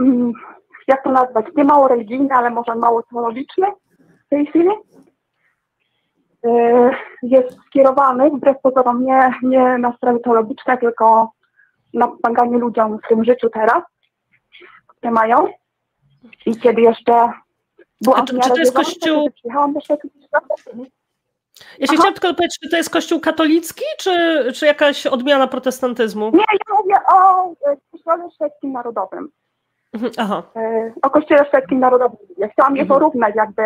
mm, jak to nazwać, nie mało religijny, ale może mało teologiczny w tej chwili. Jest skierowany wbrew pozorom nie, nie na sprawy teologiczne, tylko na pomaganie ludziom w tym życiu teraz, które mają. I kiedy jeszcze byłam czy- czy to jest kościół- przyjechałam do Ja się Aha. chciałam tylko powiedzieć, czy to jest kościół katolicki, czy, czy jakaś odmiana protestantyzmu? Nie, ja mówię o e, Kościele Szwedzkim Narodowym. Mhm, Aha, E, O Kościele Szwedzkim Narodowym. Ja chciałam je Mhm. porównać jakby,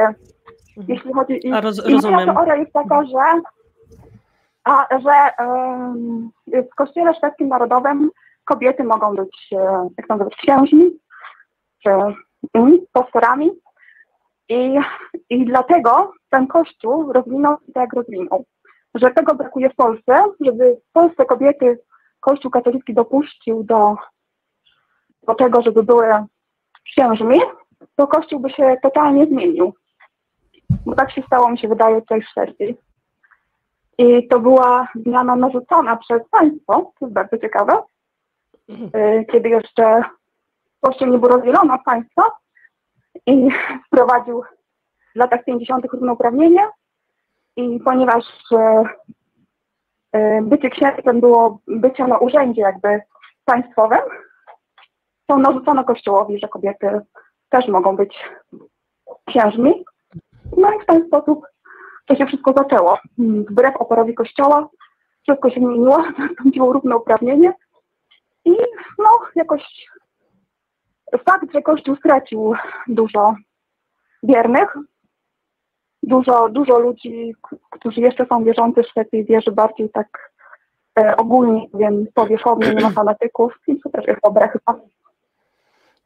jeśli chodzi... I, A, roz- i rozumiem. teoria jest taka, że, a, że w Kościele Szwedzkim Narodowym kobiety mogą być, e, jak to nazwać, księżmi, czy pastorami. I, I dlatego ten kościół rozwinął się tak, jak rozwinął. Że tego brakuje w Polsce, żeby w Polsce kobiety kościół katolicki dopuścił do, do tego, żeby były księżmi, to kościół by się totalnie zmienił. Bo tak się stało, mi się wydaje, tutaj w Szwecji. I to była zmiana narzucona przez państwo, to jest bardzo ciekawe, y, kiedy jeszcze Kościół nie był rozdzielony od państwa i wprowadził w latach 50. równouprawnienie i ponieważ e, e, bycie księdzem było bycie na urzędzie jakby państwowym, to narzucono Kościołowi, że kobiety też mogą być księżmi. No i w ten sposób to się wszystko zaczęło. Mm, Wbrew oporowi Kościoła wszystko się zmieniło, nastąpiło równouprawnienie i no jakoś fakt, że Kościół stracił dużo wiernych, dużo, dużo ludzi, którzy jeszcze są wierzący w Szwecji, wierzy bardziej tak e, ogólnie, wiem, powierzchownie, nie ma fanatyków i to też jest dobre chyba.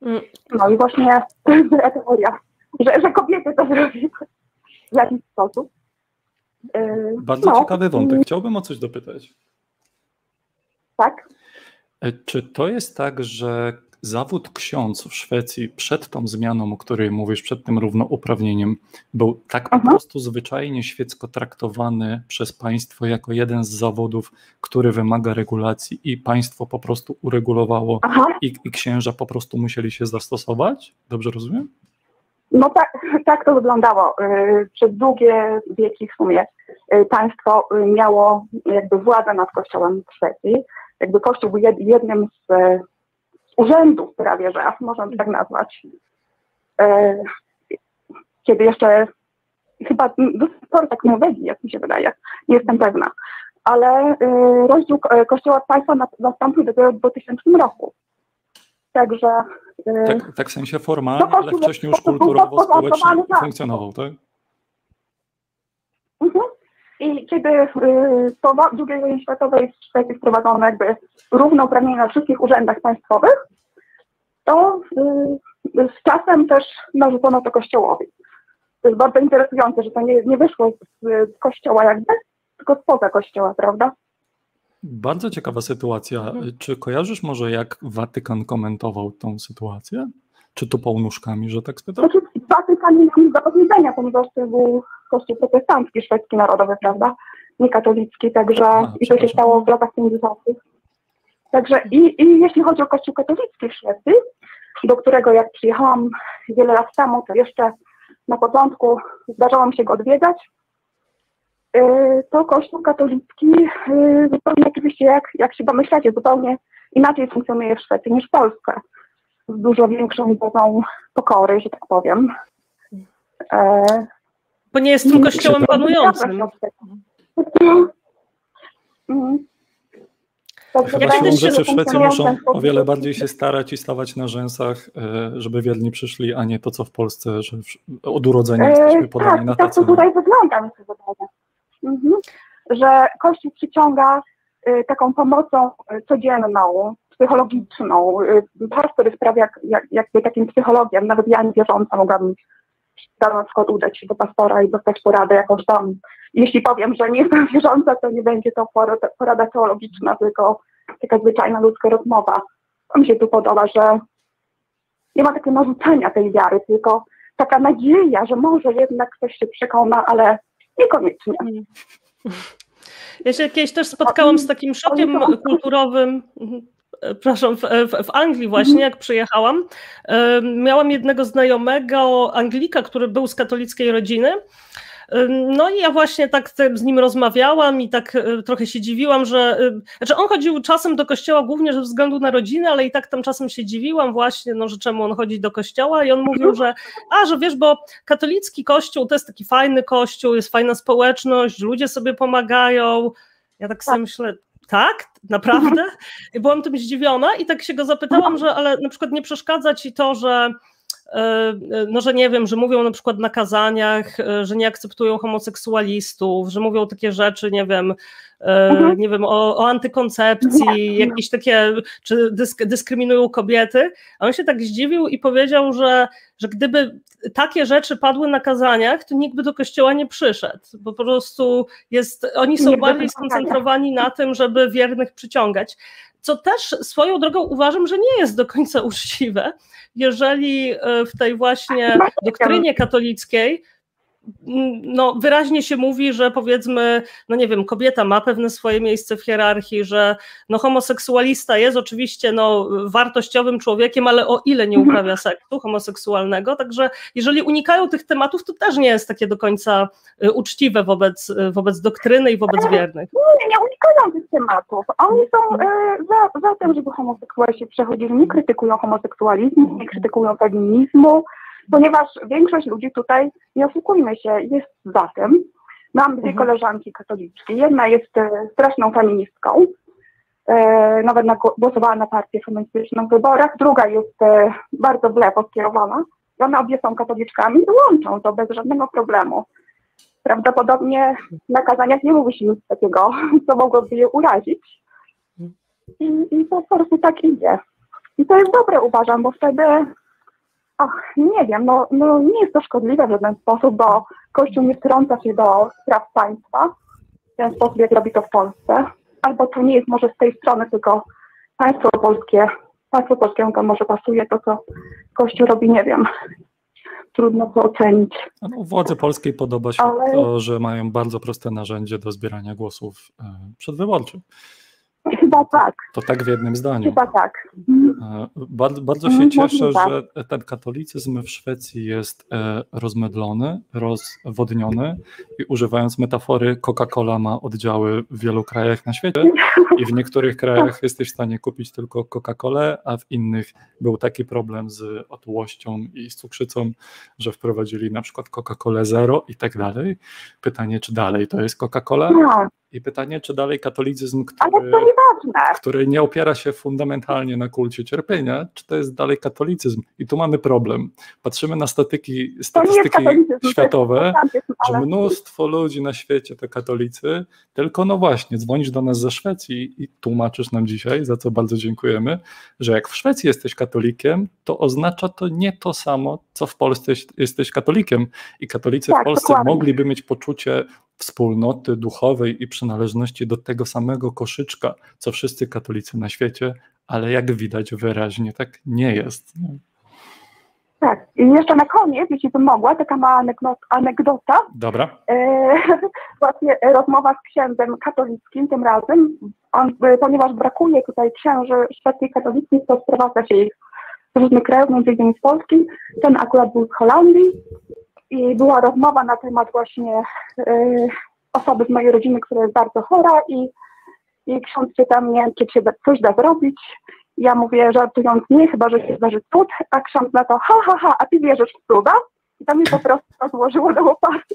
Mm, No i właśnie to jest teoria, że, że kobiety to zrobiły w jakiś sposób. E, Bardzo no, ciekawy wątek. Chciałbym o coś dopytać. Tak. E, Czy to jest tak, że zawód ksiądz w Szwecji przed tą zmianą, o której mówisz, przed tym równouprawnieniem, był tak po Mhm. prostu zwyczajnie świecko traktowany przez państwo jako jeden z zawodów, który wymaga regulacji i państwo po prostu uregulowało i, i księża po prostu musieli się zastosować? Dobrze rozumiem? No tak, tak to wyglądało. E, Przez długie wieki w sumie e, państwo miało jakby władzę nad kościołem w Szwecji. Jakby kościół był jed- jednym z urzędów prawie, że można tak nazwać. E, Kiedy jeszcze chyba do pory tak Norwegii, jak mi się wydaje, nie jestem pewna. Ale rozdział kościoła państwa na- nastąpił dopiero w 2000 roku. Także e, Tak, tak w sensie formalnie, No, ale wcześniej już po prostu kulturowo, społecznie podporządkowany, tak. funkcjonował, tak? Mhm. I kiedy y, po II wojnie światowej w Szwecji wprowadzono jakby równouprawnienie na wszystkich urzędach państwowych, to y, z czasem też narzucono to kościołowi. To jest bardzo interesujące, że to nie, nie wyszło z, z kościoła jakby, tylko spoza kościoła, prawda? Bardzo ciekawa sytuacja. Mhm. Czy kojarzysz może, jak Watykan komentował tą sytuację? Czy tupał nóżkami, że tak spytam? Znaczy, Watykan nie miał nic do powiedzenia, ponieważ to był kościół protestancki, szwedzki narodowy, prawda? Nie katolicki, także A, i to się stało w latach 50. Także i, i jeśli chodzi o kościół katolicki w Szwecji, do którego jak przyjechałam wiele lat temu, to jeszcze na początku zdarzało mi się go odwiedzać, to kościół katolicki yy, zupełnie oczywiście, jak, jak się domyślacie, zupełnie inaczej funkcjonuje w Szwecji niż w Polsce. Z dużo większą dozą pokory, że tak powiem. E, Bo nie jest tym kościołem panującym. Chyba Ja siłą rzeczy w Szwecji muszą o wiele bardziej się starać i stawać na rzęsach, e, żeby wierni przyszli, a nie to, co w Polsce, że od urodzenia jesteśmy E, podani tak, na i tak to tutaj wygląda, mi się wydaje. Mhm. Że Kościół przyciąga y, taką pomocą y, codzienną, psychologiczną. Y, pastor jest prawie jak, jak, jakby takim psychologiem. Nawet ja nie wierząca mogłabym na przykład udać się do pastora i dostać poradę jakąś tam. Jeśli powiem, że nie jestem wierząca, to nie będzie to porada, porada teologiczna, tylko taka zwyczajna ludzka rozmowa. To mi się tu podoba, że nie ma takiego narzucenia tej wiary, tylko taka nadzieja, że może jednak ktoś się przekona, ale niekoniecznie. Ja się kiedyś też spotkałam z takim szokiem kulturowym. mhm, Przepraszam, w, w, Anglii właśnie, jak przyjechałam, miałam jednego znajomego Anglika, który był z katolickiej rodziny. No i ja właśnie tak z nim rozmawiałam i tak e, trochę się dziwiłam, że e, znaczy on chodził czasem do kościoła głównie ze względu na rodzinę, ale i tak tam czasem się dziwiłam właśnie, no, że czemu on chodzi do kościoła i on mówił, że a, że wiesz, bo katolicki kościół to jest taki fajny kościół, jest fajna społeczność, ludzie sobie pomagają. Ja tak sobie myślę, tak? Naprawdę? I byłam tym zdziwiona i tak się go zapytałam, że ale na przykład nie przeszkadza ci to, że no, że nie wiem, że mówią na przykład na kazaniach, e, że nie akceptują homoseksualistów, że mówią takie rzeczy, nie wiem, e, Mhm. nie wiem, o, o antykoncepcji, jakieś takie, czy dysk, dyskryminują kobiety. A on się tak zdziwił i powiedział, że, że gdyby takie rzeczy padły na kazaniach, to nikt by do kościoła nie przyszedł, bo po prostu jest, oni są bardziej skoncentrowani na tym, żeby wiernych przyciągać. Co też swoją drogą uważam, że nie jest do końca uczciwe, jeżeli e, w tej właśnie doktrynie katolickiej no, wyraźnie się mówi, że powiedzmy, no nie wiem, kobieta ma pewne swoje miejsce w hierarchii, że no, homoseksualista jest oczywiście no, wartościowym człowiekiem, ale o ile nie uprawia seksu homoseksualnego, także jeżeli unikają tych tematów, to też nie jest takie do końca y, uczciwe wobec, y, wobec doktryny i wobec wiernych. Nie, nie unikają tych tematów. Oni są e, za, za tym, żeby homoseksualiści przechodzili, nie krytykują homoseksualizmu, nie krytykują feminizmu, ponieważ większość ludzi tutaj, nie oszukujmy się, jest za tym. Mam dwie Mhm. koleżanki katoliczki. Jedna jest e, straszną feministką, e, nawet na, głosowała na partię feministyczną w wyborach. Druga jest e, bardzo w lewo skierowana. I one obie są katoliczkami i łączą to bez żadnego problemu. Prawdopodobnie na kazaniach nie mówi się nic takiego, co mogłoby je urazić. I, I po prostu tak idzie. I to jest dobre, uważam, bo wtedy, ach, nie wiem, no, no nie jest to szkodliwe w żaden sposób, bo Kościół nie wtrąca się do spraw państwa w ten sposób, jak robi to w Polsce. Albo to nie jest może z tej strony, tylko państwo polskie, państwo polskiemu to może pasuje to, co Kościół robi, nie wiem. Trudno to ocenić. No, władzy polskiej podoba się Ale- to, że mają bardzo proste narzędzie do zbierania głosów e, przedwyborczych. Chyba tak, To tak w jednym zdaniu. chyba tak. E, Bardzo, bardzo się Mhm, cieszę, możliwe. że ten katolicyzm w Szwecji jest e, rozmydlony, rozwodniony i używając metafory, Coca-Cola ma oddziały w wielu krajach na świecie i w niektórych krajach jesteś w stanie kupić tylko Coca-Colę, a w innych był taki problem z otyłością i z cukrzycą, że wprowadzili na przykład Coca-Colę zero i tak dalej. Pytanie, czy dalej to jest Coca-Cola? I pytanie, czy dalej katolicyzm, który, który nie opiera się fundamentalnie na kulcie cierpienia, czy to jest dalej katolicyzm? I tu mamy problem. Patrzymy na statyki, statystyki światowe, że mnóstwo ludzi na świecie to katolicy, tylko no właśnie, dzwonisz do nas ze Szwecji i tłumaczysz nam dzisiaj, za co bardzo dziękujemy, że jak w Szwecji jesteś katolikiem, to oznacza to nie to samo, co w Polsce jest- jesteś katolikiem. I katolicy w Tak, Polsce dokładnie. mogliby mieć poczucie wspólnoty duchowej i przynależności do tego samego koszyczka, co wszyscy katolicy na świecie, ale jak widać wyraźnie tak nie jest. Tak. I jeszcze na koniec, jeśli bym mogła, taka mała anegdota, Dobra, E, właśnie rozmowa z księdzem katolickim tym razem, on, e, ponieważ brakuje tutaj księży szwedzkich katolickich, to sprowadza się ich z różnych krajów, między innymi z Polski. Ten akurat był z Holandii i była rozmowa na temat właśnie e, osoby z mojej rodziny, która jest bardzo chora i, i ksiądz pyta mnie, czy się da, coś da zrobić. Ja mówię, żartując, nie, chyba, że się zdarzy cud, a ksiądz na to, ha, ha, ha, a ty wierzysz w cuda? I to mi po prostu rozłożyło do łopaty.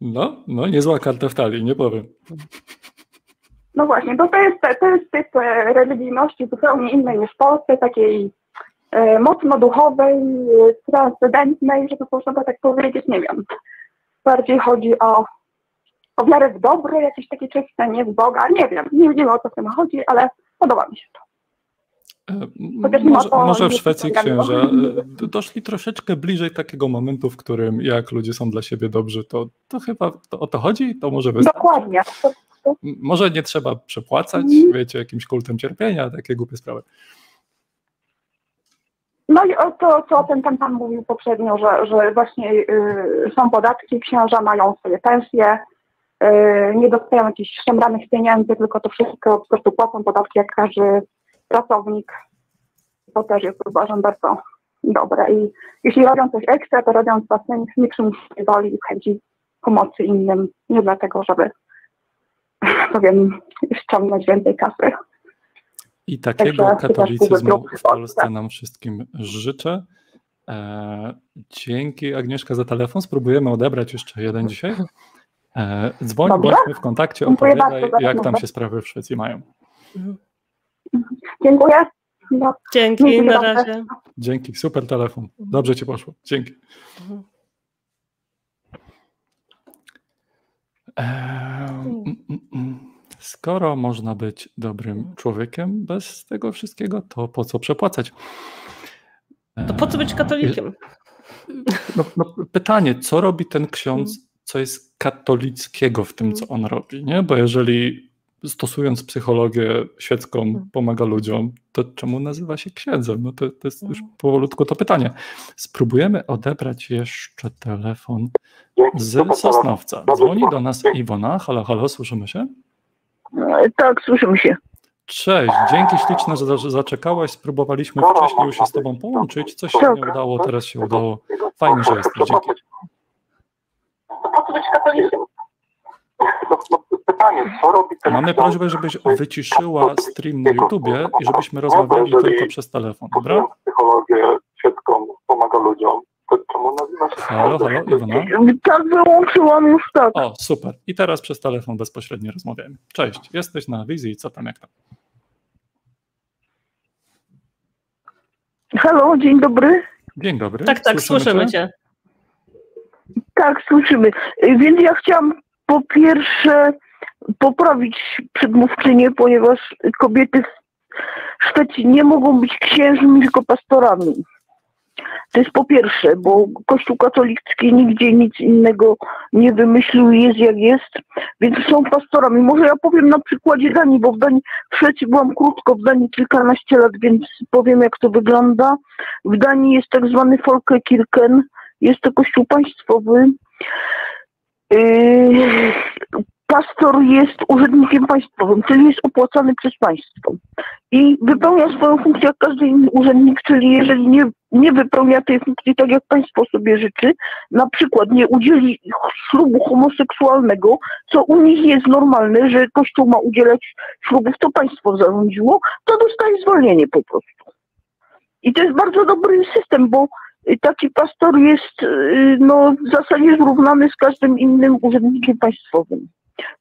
no, no niezła karta w talii, nie powiem. No właśnie, bo to jest, to jest typ e, religijności zupełnie innej niż w Polsce, takiej mocno duchowej, e, transcendentnej, żeby można tak powiedzieć, nie wiem. Bardziej chodzi o, o wiarę w dobro, jakieś takie czyste, nie w Boga, nie wiem, nie wiem o co w tym chodzi, ale podoba mi się to. E, Chociaż Może, to- może w Szwecji wspomniano. księża e, doszli troszeczkę bliżej takiego momentu, w którym jak ludzie są dla siebie dobrzy, to, to chyba to, o to chodzi, to może wystarczy. Dokładnie. Może nie trzeba przepłacać, Mhm. wiecie, jakimś kultem cierpienia, takie głupie sprawy. No i o to, co ten pan, pan mówił poprzednio, że, że właśnie y, są podatki, księża mają swoje pensje, y, nie dostają jakichś szemranych pieniędzy, tylko to wszystko po prostu płacą podatki jak każdy pracownik. To też jest uważam bardzo dobre. I jeśli robią coś ekstra, to robią z własnej nieprzymuszonej woli i chęci pomocy innym, nie dlatego, żeby powiem, ściągnąć więcej kasy. I takiego Także chyba katolicyzmu wpływy w Polsce. Nam wszystkim życzę. E, dzięki Agnieszka za telefon. Spróbujemy odebrać jeszcze jeden dzisiaj. E, dzwoń, Dobrze. bądźmy w kontakcie, opowiadaj, jak tam się sprawy w Szwecji mają. Dziękuję. No, Dzięki, Dziękuję na razie. Dzięki, super telefon. Dobrze ci poszło. Dzięki. Eee, mm, mm, mm. Skoro można być dobrym człowiekiem bez tego wszystkiego, to po co przepłacać? To po co być Eee, katolikiem? No, no, pytanie, co robi ten ksiądz, co jest katolickiego w tym, co on robi, nie? Bo jeżeli stosując psychologię świecką pomaga ludziom, to czemu nazywa się księdzem? No to, to jest już powolutku to pytanie. Spróbujemy odebrać jeszcze telefon z Sosnowca. Dzwoni do nas Iwona. Halo, halo, słyszymy się? Tak, słyszymy się. Cześć, dzięki śliczne, że za- zaczekałaś. Spróbowaliśmy wcześniej już się z Tobą połączyć. Coś się nie udało, teraz się udało. Fajnie, że jesteś. Dzięki. Po co być katolikiem? No, no, pytanie, co robi ten Mamy prośbę, żebyś wyciszyła stream na YouTubie i żebyśmy rozmawiali tylko przez telefon, dobra? Psychologię świecką pomaga ludziom. To czemu nazywa się Halo, halo, Iwona? Tak, wyłączyłam już tak. O, super. I teraz przez telefon bezpośrednio rozmawiamy. Cześć, jesteś na wizji, co tam, jak tam? Halo, dzień dobry. Dzień dobry. Tak, tak, słyszymy cię. Tak, słyszymy. Y, Więc ja chciałam po pierwsze poprawić przedmówczynię, ponieważ kobiety w Szwecji nie mogą być księżmi, tylko pastorami. To jest po pierwsze, bo Kościół katolicki nigdzie nic innego nie wymyślił, jest jak jest, więc są pastorami. Może ja powiem na przykładzie Danii, bo w Danii, w byłam krótko, w Danii kilkanaście lat, więc powiem jak to wygląda. W Danii jest tak zwany Folkekirken, jest to kościół państwowy. Yy, pastor jest urzędnikiem państwowym, czyli jest opłacany przez państwo. I wypełnia swoją funkcję jak każdy inny urzędnik, czyli jeżeli nie, nie wypełnia tej funkcji tak, jak państwo sobie życzy, na przykład nie udzieli ślubu homoseksualnego, co u nich jest normalne, że kościół ma udzielać ślubów, to państwo zarządziło, to dostaje zwolnienie po prostu. I to jest bardzo dobry system, bo taki pastor jest y, no, w zasadzie zrównany z każdym innym urzędnikiem państwowym.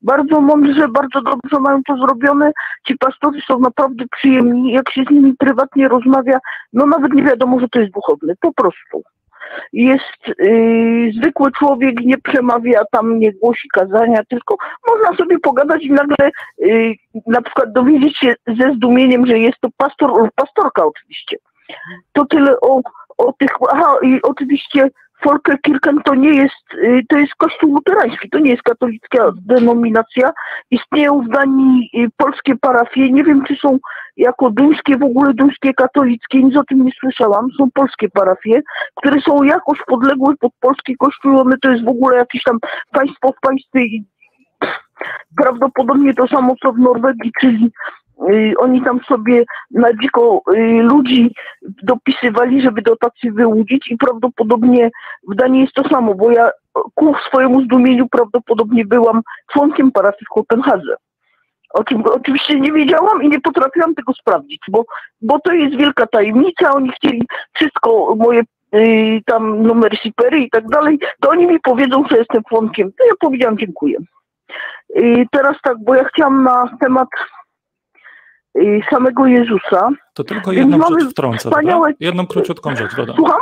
Bardzo mądrze, bardzo dobrze mają to zrobione. Ci pastorzy są naprawdę przyjemni. Jak się z nimi prywatnie rozmawia, no nawet nie wiadomo, że to jest duchowny. Po prostu. Jest yy, zwykły człowiek, nie przemawia tam, nie głosi kazania, tylko można sobie pogadać i nagle yy, na przykład dowiedzieć się ze zdumieniem, że jest to pastor pastorka oczywiście. To tyle o, o tych, aha i oczywiście Folkekirchen to nie jest, y, to jest kościół luterański, to nie jest katolicka denominacja. Istnieją w Danii y, polskie parafie, nie wiem czy są jako duńskie, w ogóle duńskie katolickie, nic o tym nie słyszałam. Są polskie parafie, które są jakoś podległe pod polski kościół, one to jest w ogóle jakieś tam państwo w państwie i prawdopodobnie to samo co w Norwegii, czyli oni tam sobie na dziko y, ludzi dopisywali, żeby dotacje wyłudzić i prawdopodobnie w Danii jest to samo, bo ja ku swojemu zdumieniu prawdopodobnie byłam członkiem parafii w Kopenhadze. O czym oczywiście nie wiedziałam i nie potrafiłam tego sprawdzić, bo, bo to jest wielka tajemnica. Oni chcieli wszystko, moje y, tam numery sipery i tak dalej, to oni mi powiedzą, że jestem członkiem. To ja powiedziałam dziękuję. Y, teraz tak, bo ja chciałam na temat samego Jezusa. To tylko jedną rzecz wtrącę, wspaniałe... Jedną króciutką rzecz dodam. Słucham?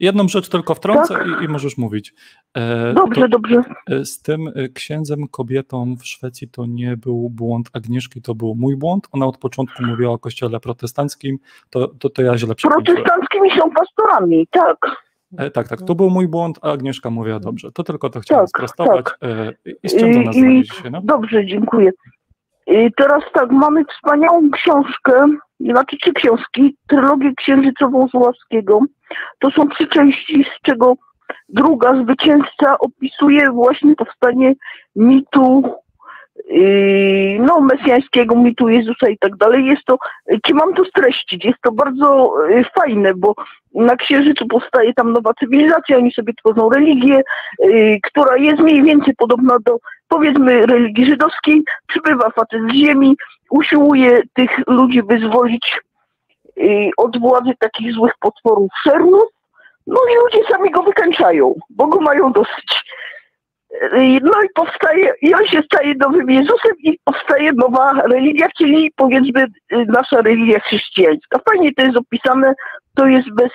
Jedną rzecz tylko wtrącę tak? i, i, możesz mówić. E, dobrze, to, dobrze. E, z tym e, księdzem kobietą w Szwecji to nie był błąd Agnieszki, to był mój błąd. Ona od początku mówiła o kościele protestanckim, to, to, to ja źle przeczytałem. Protestanckimi są pastorami, tak. E, tak, tak, to był mój błąd, a Agnieszka mówiła dobrze. To tylko to chciałem tak, sprostować. Tak. E, I z czym do nas I, dzisiaj? No? Dobrze, dziękuję. I teraz tak, mamy wspaniałą książkę, znaczy trzy książki, trylogię księżycową Zławskiego. To są trzy części, z czego druga, Zwycięzca, opisuje właśnie powstanie mitu no, mesjańskiego mitu Jezusa i tak dalej. Jest to, czy mam to streścić? Jest to bardzo yy, fajne, bo na Księżycu powstaje tam nowa cywilizacja, oni sobie tworzą religię, yy, która jest mniej więcej podobna do, powiedzmy, religii żydowskiej. Przybywa facet z ziemi, usiłuje tych ludzi wyzwolić od władzy takich złych potworów szernów, no i ludzie sami go wykańczają, bo go mają dosyć. No i powstaje, i on się staje nowym Jezusem i powstaje nowa religia, czyli powiedzmy nasza religia chrześcijańska. Fajnie to jest opisane, to jest bez,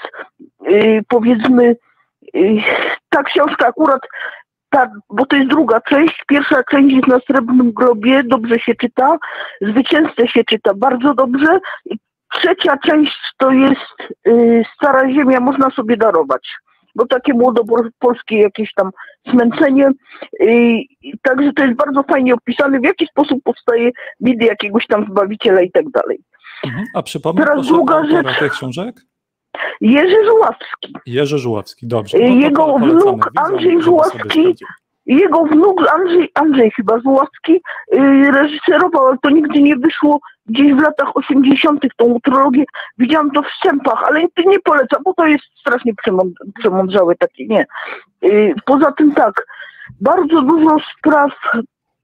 y, powiedzmy, y, ta książka akurat, ta, bo to jest druga część, pierwsza część jest na Srebrnym Grobie, dobrze się czyta, Zwycięzcę się czyta bardzo dobrze, trzecia część to jest y, Stara Ziemia, można sobie darować bo takie młodopolskie jakieś tam zmęczenie. także to jest bardzo fajnie opisane, w jaki sposób powstaje bidy jakiegoś tam zbawiciela i tak dalej. Mhm. A przypomnę Teraz druga rzecz. tych książek? Jerzy Żuławski. Jerzy Żuławski, dobrze. No Jego wnuk Andrzej Żuławski jego wnuk Andrzej, Andrzej chyba Złowski yy, reżyserował, ale to nigdy nie wyszło gdzieś w latach 80. tą trylogię. Widziałam to w wstępach, ale nie polecam, bo to jest strasznie przemądrzałe takie, nie. Yy, poza tym tak, bardzo dużo spraw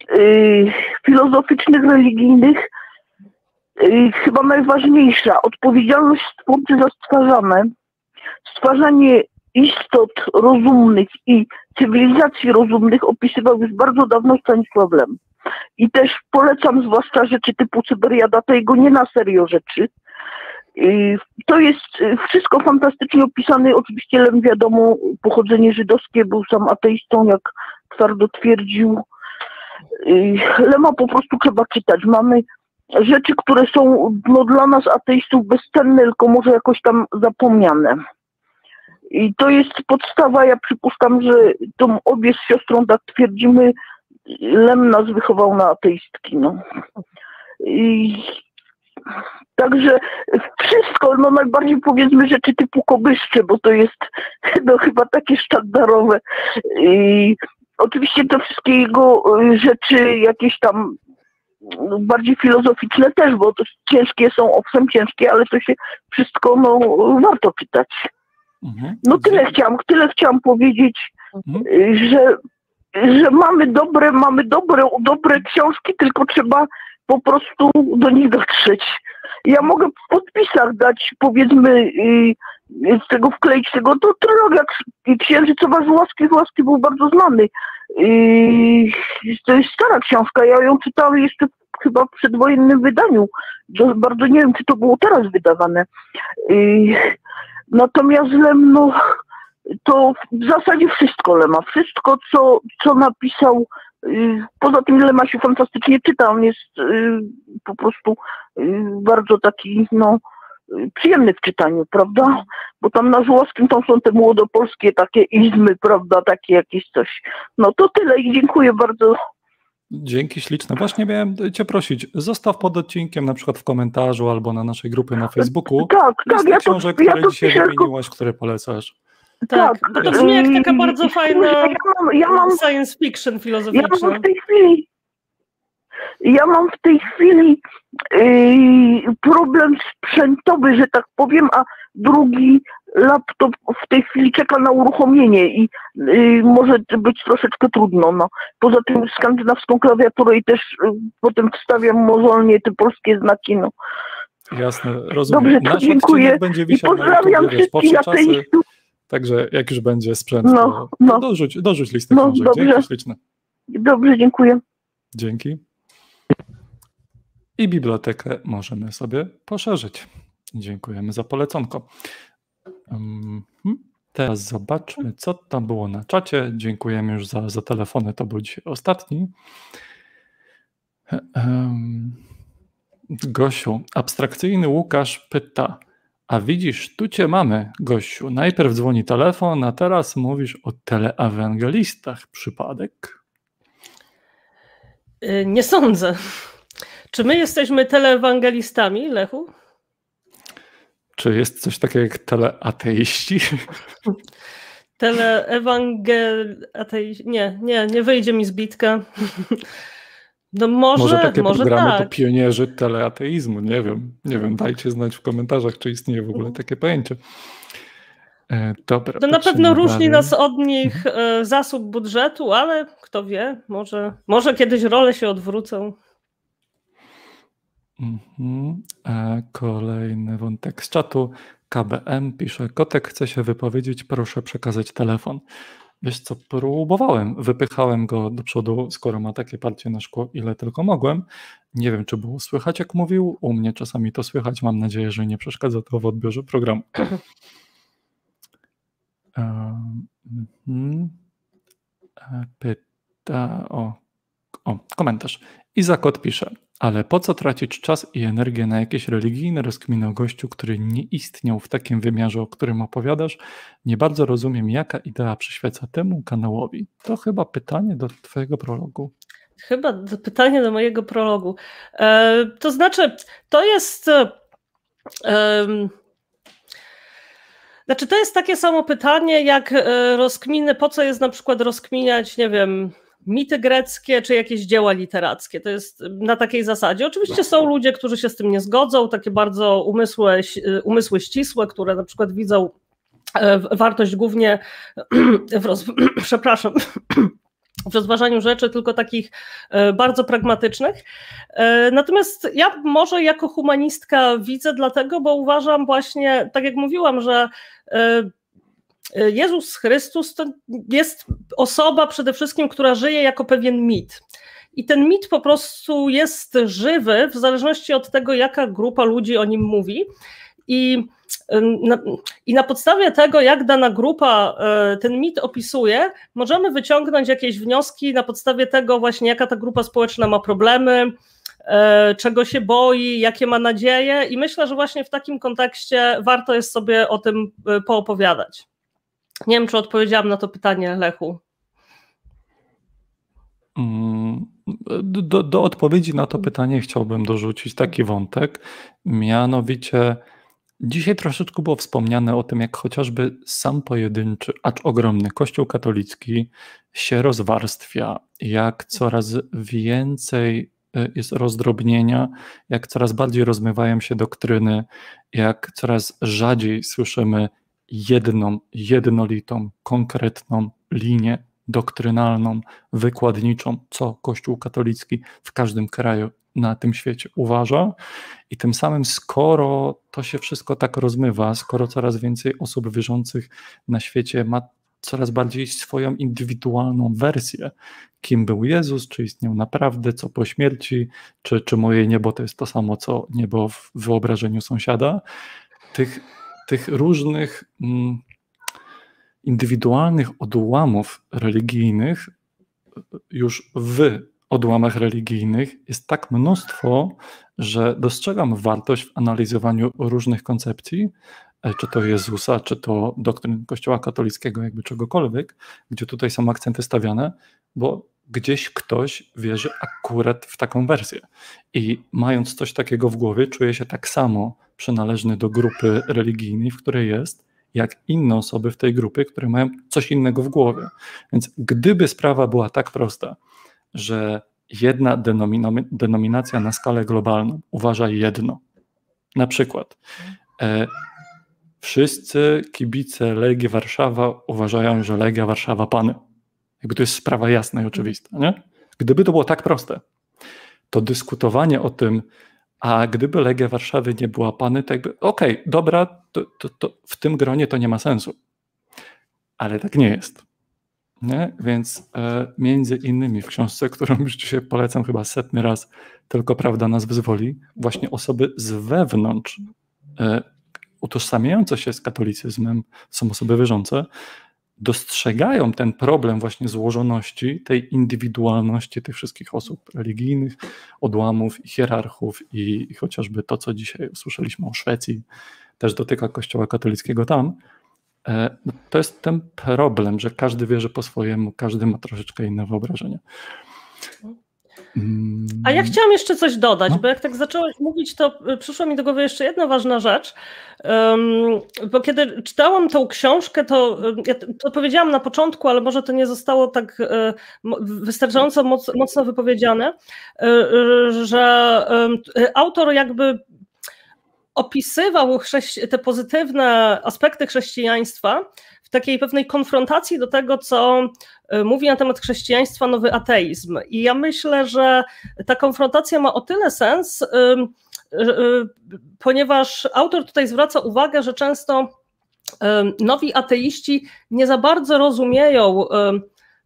yy, filozoficznych, religijnych, yy, chyba najważniejsza, odpowiedzialność twórcy za stwarzane, stwarzanie istot rozumnych i cywilizacji rozumnych opisywał już bardzo dawno Stanisław Lem. I też polecam zwłaszcza rzeczy typu Cyberiada, to jego nie na serio rzeczy. To jest y, wszystko fantastycznie opisane. Oczywiście Lem wiadomo, pochodzenie żydowskie, był sam ateistą, jak twardo twierdził. Lema po prostu trzeba czytać. Mamy rzeczy, które są no, dla nas ateistów bezcenne, tylko może jakoś tam zapomniane. I to jest podstawa, ja przypuszczam, że tą obie z siostrą tak twierdzimy, Lem nas wychował na ateistki, no. I Także wszystko, no najbardziej powiedzmy rzeczy typu kobyszcze, bo to jest no chyba takie sztandarowe. I oczywiście te wszystkie jego y, rzeczy jakieś tam no, bardziej filozoficzne też, bo to ciężkie są, owszem ciężkie, ale to się wszystko no warto czytać. Mhm. No tyle chciałam, tyle chciałam powiedzieć, mhm. Y, że, że mamy dobre, mamy dobre, dobre książki, tylko trzeba po prostu do nich dotrzeć. Ja mogę w podpisach dać, powiedzmy, y, z tego wkleić tego, to jak Księżycowa z łaski, z łaski był bardzo znany. Y, to jest stara książka, ja ją czytałem jeszcze chyba w przedwojennym wydaniu. Bardzo nie wiem, czy to było teraz wydawane. Natomiast Lem, no, to w zasadzie wszystko Lema. Wszystko, co, co napisał Y, poza tym Lema się fantastycznie czyta, on jest y, po prostu y, bardzo taki, no, przyjemny w czytaniu, prawda? Bo tam na Żułowskim tam są te młodopolskie takie izmy, prawda, takie jakieś coś. No to tyle i dziękuję bardzo. Dzięki śliczne. Właśnie miałem Cię prosić, zostaw pod odcinkiem na przykład w komentarzu albo na naszej grupie na Facebooku. Tak, tak. Ja książek, to, ja które to dzisiaj wymieniłaś, które polecasz. Tak, tak. to brzmi jak taka bardzo fajna ja mam, ja mam, science fiction filozoficzna. Ja mam w tej chwili, ja mam w tej chwili yy, problem sprzętowy, że tak powiem, a drugi laptop w tej chwili czeka na uruchomienie i yy, może być troszeczkę trudno. No. Poza tym skandynawską klawiaturę i też yy, potem wstawiam mozolnie te polskie znaki. No. Jasne, rozumiem. Dobrze, to Nasz dziękuję. Będzie I pozdrawiam wszystkich ateistów. Także jak już będzie sprzęt, no, to, no. dorzuć, dorzuć listę no, książek. Dobrze. Dzięki śliczne. Dobrze, dziękuję. Dzięki. I bibliotekę możemy sobie poszerzyć. Dziękujemy za poleconko. Um, teraz zobaczmy, co tam było na czacie. Dziękujemy już za, za telefony, to był dzisiaj ostatni. Gosiu, abstrakcyjny Łukasz pyta, a widzisz, tu cię mamy, gościu. Najpierw dzwoni telefon, a teraz mówisz o teleewangelistach. Przypadek? Y, nie sądzę. Czy my jesteśmy teleewangelistami, Lechu? Czy jest coś takiego jak teleateiści? Teleewangel... Nie, nie, nie wyjdzie mi zbitka. No może, może takie może programy tak. to pionierzy teleateizmu, nie wiem. Nie wiem, dajcie znać w komentarzach, czy istnieje w ogóle takie pojęcie. E, dobra, to na pewno różni nas od nich e, zasób budżetu, ale kto wie, może, może kiedyś role się odwrócą. Mhm. E, kolejny wątek z czatu. KBM pisze, kotek chce się wypowiedzieć, proszę przekazać telefon. Wiesz co, próbowałem, wypychałem go do przodu, skoro ma takie parcie na szkło, ile tylko mogłem. Nie wiem, czy było słychać, jak mówił. U mnie czasami to słychać. Mam nadzieję, że nie przeszkadza to w odbiorze programu. Mhm. E, pyta o, o komentarz. Izakot pisze, ale po co tracić czas i energię na jakieś religijne rozkminy o gościu, który nie istniał w takim wymiarze, o którym opowiadasz? Nie bardzo rozumiem, jaka idea przyświeca temu kanałowi. To chyba pytanie do Twojego prologu. Chyba pytanie do mojego prologu. E, to znaczy, to jest. E, znaczy, to jest takie samo pytanie, jak e, rozkminy, po co jest na przykład rozkminiać, nie wiem, mity greckie czy jakieś dzieła literackie. To jest na takiej zasadzie. Oczywiście są ludzie, którzy się z tym nie zgodzą, takie bardzo umysły, umysły ścisłe, które na przykład widzą e, wartość głównie w roz... przepraszam, w rozważaniu rzeczy, tylko takich e, bardzo pragmatycznych. E, natomiast ja może jako humanistka widzę dlatego, bo uważam właśnie, tak jak mówiłam, że Jezus Chrystus to jest osoba przede wszystkim, która żyje jako pewien mit. I ten mit po prostu jest żywy w zależności od tego, jaka grupa ludzi o nim mówi. I na, I na podstawie tego, jak dana grupa e, ten mit opisuje, możemy wyciągnąć jakieś wnioski na podstawie tego, właśnie jaka ta grupa społeczna ma problemy, e, czego się boi, jakie ma nadzieje. I myślę, że właśnie w takim kontekście warto jest sobie o tym e, poopowiadać. Nie wiem, czy odpowiedziałam na to pytanie, Lechu. Mm, do, do, odpowiedzi na to pytanie chciałbym dorzucić taki wątek, mianowicie dzisiaj troszeczkę było wspomniane o tym, jak chociażby sam pojedynczy, acz ogromny Kościół katolicki się rozwarstwia, jak coraz więcej y, jest rozdrobnienia, jak coraz bardziej rozmywają się doktryny, jak coraz rzadziej słyszymy jedną, jednolitą, konkretną linię doktrynalną, wykładniczą, co Kościół katolicki w każdym kraju na tym świecie uważa. I tym samym, skoro to się wszystko tak rozmywa, skoro coraz więcej osób wierzących na świecie ma coraz bardziej swoją indywidualną wersję, kim był Jezus, czy istniał naprawdę, co po śmierci, czy, czy moje niebo to jest to samo, co niebo w wyobrażeniu sąsiada, tych, tych różnych mm, indywidualnych odłamów religijnych już w odłamach religijnych jest tak mnóstwo, że dostrzegam wartość w analizowaniu różnych koncepcji, e, czy to Jezusa, czy to doktryn Kościoła katolickiego, jakby czegokolwiek, gdzie tutaj są akcenty stawiane, bo gdzieś ktoś wierzy akurat w taką wersję. I mając coś takiego w głowie, czuje się tak samo przynależny do grupy religijnej, w której jest, jak inne osoby w tej grupie, które mają coś innego w głowie. Więc gdyby sprawa była tak prosta, że jedna denominacja na skalę globalną uważa jedno, na przykład e, wszyscy kibice Legii Warszawa uważają, że Legia Warszawa pany. Jakby to jest sprawa jasna i oczywista. Nie? Gdyby to było tak proste, to dyskutowanie o tym, a gdyby Legia Warszawy nie była pany, to jakby, okej, okay, dobra, to, to, to w tym gronie to nie ma sensu. Ale tak nie jest. Nie? Więc e, między innymi w książce, którą już dzisiaj polecam chyba setny raz, tylko prawda nas wyzwoli, właśnie osoby z wewnątrz, e, utożsamiające się z katolicyzmem, są osoby wierzące, dostrzegają ten problem właśnie złożoności, tej indywidualności tych wszystkich osób religijnych, odłamów i hierarchów i, chociażby to, co dzisiaj usłyszeliśmy o Szwecji, też dotyka Kościoła katolickiego tam, e, no to jest ten problem, że każdy wierzy po swojemu, każdy ma troszeczkę inne wyobrażenie. A ja chciałam jeszcze coś dodać, no. bo jak tak zacząłeś mówić, to przyszła mi do głowy jeszcze jedna ważna rzecz. Um, bo kiedy czytałam tą książkę, to ja to powiedziałam na początku, ale może to nie zostało tak e, wystarczająco moc, mocno wypowiedziane, e, że autor jakby opisywał te pozytywne aspekty chrześcijaństwa w takiej pewnej konfrontacji do tego, co e, mówi na temat chrześcijaństwa nowy ateizm. I ja myślę, że ta konfrontacja ma o tyle sens, e, ponieważ autor tutaj zwraca uwagę, że często nowi ateiści nie za bardzo rozumieją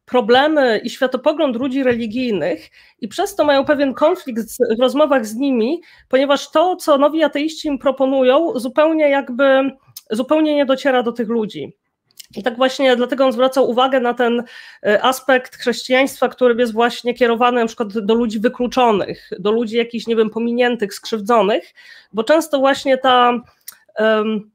problemy i światopogląd ludzi religijnych i przez to mają pewien konflikt w rozmowach z nimi, ponieważ to, co nowi ateiści im proponują, zupełnie jakby zupełnie nie dociera do tych ludzi. I tak właśnie dlatego on zwracał uwagę na ten e, aspekt chrześcijaństwa, który jest właśnie kierowany na przykład do ludzi wykluczonych, do ludzi jakichś, nie wiem, pominiętych, skrzywdzonych, bo często właśnie ta um,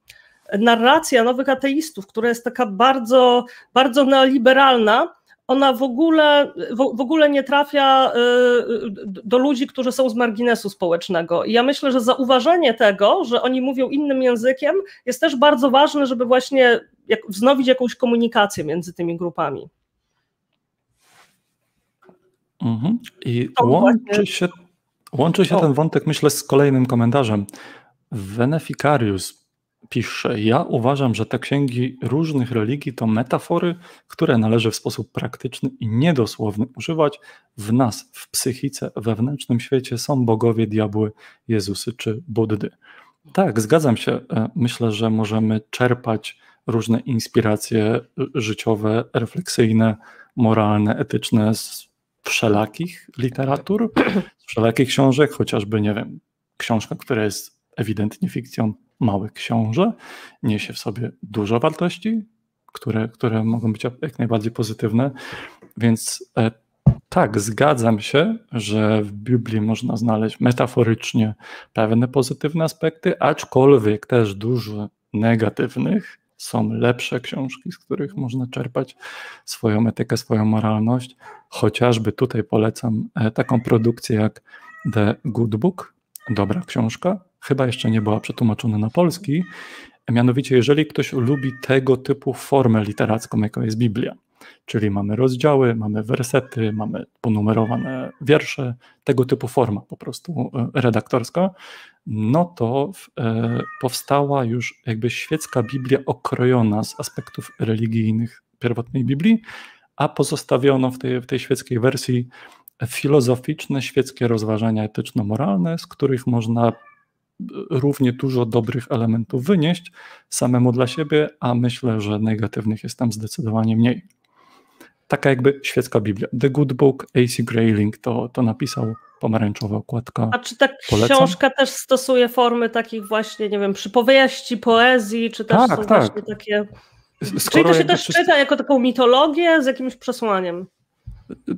narracja nowych ateistów, która jest taka bardzo, bardzo neoliberalna, ona w ogóle, w, ogóle nie trafia y, do ludzi, którzy są z marginesu społecznego. I ja myślę, że zauważenie tego, że oni mówią innym językiem, jest też bardzo ważne, żeby właśnie wznowić jakąś komunikację między tymi grupami. Mhm. I łączy się, łączy się ten wątek, myślę, z kolejnym komentarzem. Veneficarius pisze: Ja uważam, że te księgi różnych religii to metafory, które należy w sposób praktyczny i niedosłowny używać. W nas, w psychice, wewnętrznym świecie są bogowie, diabły, Jezusy czy Buddy. Tak, zgadzam się. E, myślę, że możemy czerpać różne inspiracje życiowe, refleksyjne, moralne, etyczne z wszelakich literatur, z wszelakich książek, chociażby, nie wiem, książka, która jest ewidentnie fikcją, Mały Książę, niesie w sobie dużo wartości, które, które mogą być jak najbardziej pozytywne, więc e, tak, zgadzam się, że w Biblii można znaleźć metaforycznie pewne pozytywne aspekty, aczkolwiek też dużo negatywnych. Są lepsze książki, z których można czerpać swoją etykę, swoją moralność. Chociażby tutaj polecam e, taką produkcję jak The Good Book, dobra książka, chyba jeszcze nie była przetłumaczona na polski. Mianowicie, jeżeli ktoś lubi tego typu formę literacką, jaką jest Biblia, czyli mamy rozdziały, mamy wersety, mamy ponumerowane wiersze, tego typu forma po prostu e, redaktorska, no to e, powstała już jakby świecka Biblia okrojona z aspektów religijnych pierwotnej Biblii, a pozostawiono w tej, w tej świeckiej wersji filozoficzne, świeckie rozważania etyczno-moralne, z których można równie dużo dobrych elementów wynieść samemu dla siebie, a myślę, że negatywnych jest tam zdecydowanie mniej. Taka jakby świecka Biblia. The Good Book, A.C. Grayling to, to napisał pomarańczowa okładka. A czy ta książka też stosuje formy takich właśnie, nie wiem, przypowieści, poezji, czy też tak, są tak. właśnie takie... Skoro Czyli to się też czyta jako taką mitologię z jakimś przesłaniem.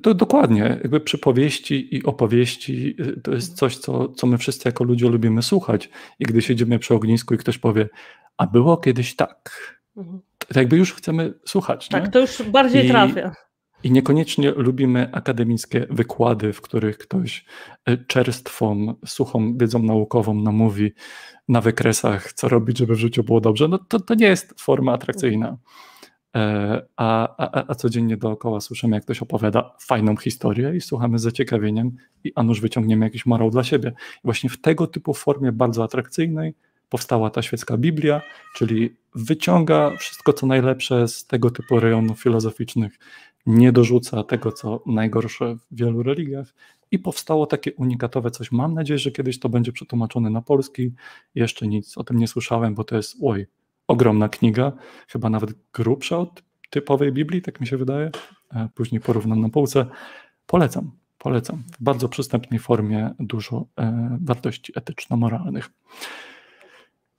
To dokładnie, jakby przypowieści i opowieści y, to jest coś, co, co my wszyscy jako ludzie lubimy słuchać. I gdy siedzimy przy ognisku i ktoś powie, a było kiedyś tak, mhm. to jakby już chcemy słuchać. Tak, nie? to już bardziej I, trafia. I niekoniecznie lubimy akademickie wykłady, w których ktoś y, czerstwą, suchą wiedzą naukową namówi na wykresach, co robić, żeby w życiu było dobrze. No to, to nie jest forma atrakcyjna. E, a, a, a codziennie dookoła słyszymy, jak ktoś opowiada fajną historię i słuchamy z zaciekawieniem i a nuż wyciągniemy jakiś morał dla siebie. I właśnie w tego typu formie bardzo atrakcyjnej powstała ta świecka Biblia, czyli wyciąga wszystko, co najlepsze z tego typu rejonów filozoficznych, nie dorzuca tego, co najgorsze w wielu religiach i powstało takie unikatowe coś. Mam nadzieję, że kiedyś to będzie przetłumaczone na polski. Jeszcze nic o tym nie słyszałem, bo to jest, oj, ogromna kniga, chyba nawet grubsza od typowej Biblii, tak mi się wydaje. E, później porównam na półce. Polecam, polecam. W bardzo przystępnej formie dużo e, wartości etyczno-moralnych,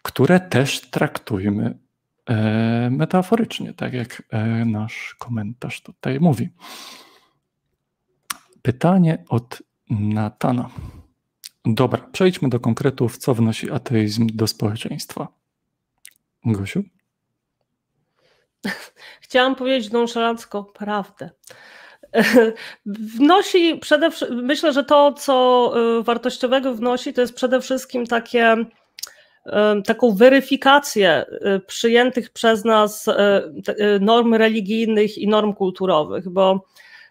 które też traktujmy e, metaforycznie, tak jak nasz komentarz tutaj mówi. Pytanie od Natana. Dobra, przejdźmy do konkretów, co wnosi ateizm do społeczeństwa. Gosiu? Chciałam powiedzieć nonszalancko prawdę. Wnosi przede wszystkim, myślę, że to, co y, wartościowego wnosi, to jest przede wszystkim takie, y, taką weryfikację y, przyjętych przez nas norm religijnych i norm kulturowych, bo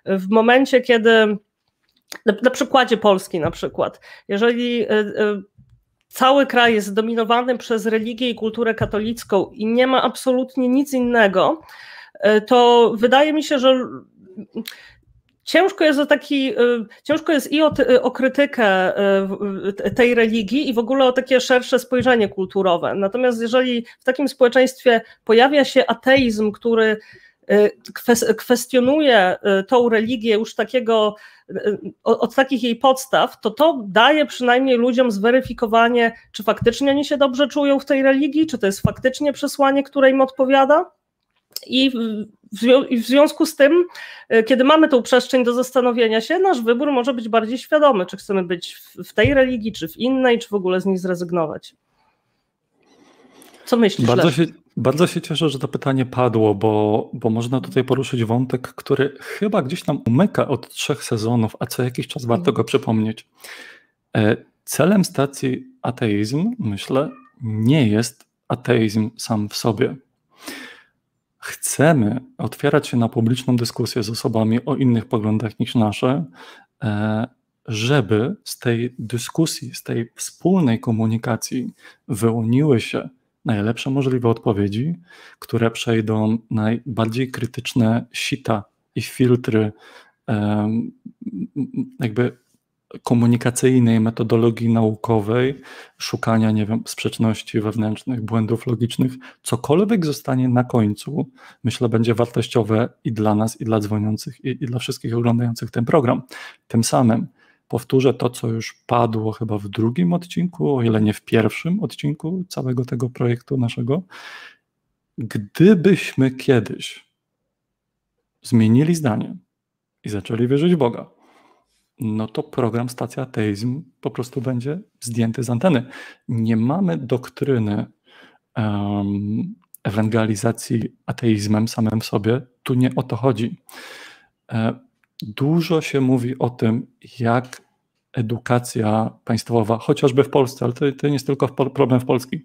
w momencie, kiedy na, przykładzie Polski na przykład, jeżeli cały kraj jest zdominowany przez religię i kulturę katolicką i nie ma absolutnie nic innego, e, to wydaje mi się, że ciężko jest o taki, e, ciężko jest i o, o, krytykę e, tej religii i w ogóle o takie szersze spojrzenie kulturowe. Natomiast jeżeli w takim społeczeństwie pojawia się ateizm, który kwestionuje tą religię już takiego od takich jej podstaw, to to daje przynajmniej ludziom zweryfikowanie, czy faktycznie oni się dobrze czują w tej religii, czy to jest faktycznie przesłanie, które im odpowiada. I w związku z tym, e, kiedy mamy tą przestrzeń do zastanowienia się, nasz wybór może być bardziej świadomy, czy chcemy być w tej religii, czy w innej, czy w ogóle z niej zrezygnować. Co myślisz? Bardzo się, bardzo się cieszę, że to pytanie padło, bo, bo można tutaj poruszyć wątek, który chyba gdzieś nam umyka od trzech sezonów, a co jakiś czas warto go przypomnieć. E, celem stacji ateizm, myślę, nie jest ateizm sam w sobie. Chcemy otwierać się na publiczną dyskusję z osobami o innych poglądach niż nasze, e, żeby z tej dyskusji, z tej wspólnej komunikacji wyłoniły się najlepsze możliwe odpowiedzi, które przejdą najbardziej krytyczne sita i filtry jakby komunikacyjnej, metodologii naukowej, szukania, nie wiem, sprzeczności wewnętrznych, błędów logicznych, cokolwiek zostanie na końcu, myślę, będzie wartościowe i dla nas, i dla dzwoniących, i, i dla wszystkich oglądających ten program. Tym samym Powtórzę to, co już padło chyba w drugim odcinku, o ile nie w pierwszym odcinku całego tego projektu naszego. Gdybyśmy kiedyś zmienili zdanie i zaczęli wierzyć w Boga, no to program Stacja Ateizm po prostu będzie zdjęty z anteny. Nie mamy doktryny um, ewangelizacji ateizmem samym w sobie. Tu nie o to chodzi. E, Dużo się mówi o tym, jak edukacja państwowa, chociażby w Polsce, ale to, to nie jest tylko problem w Polsce,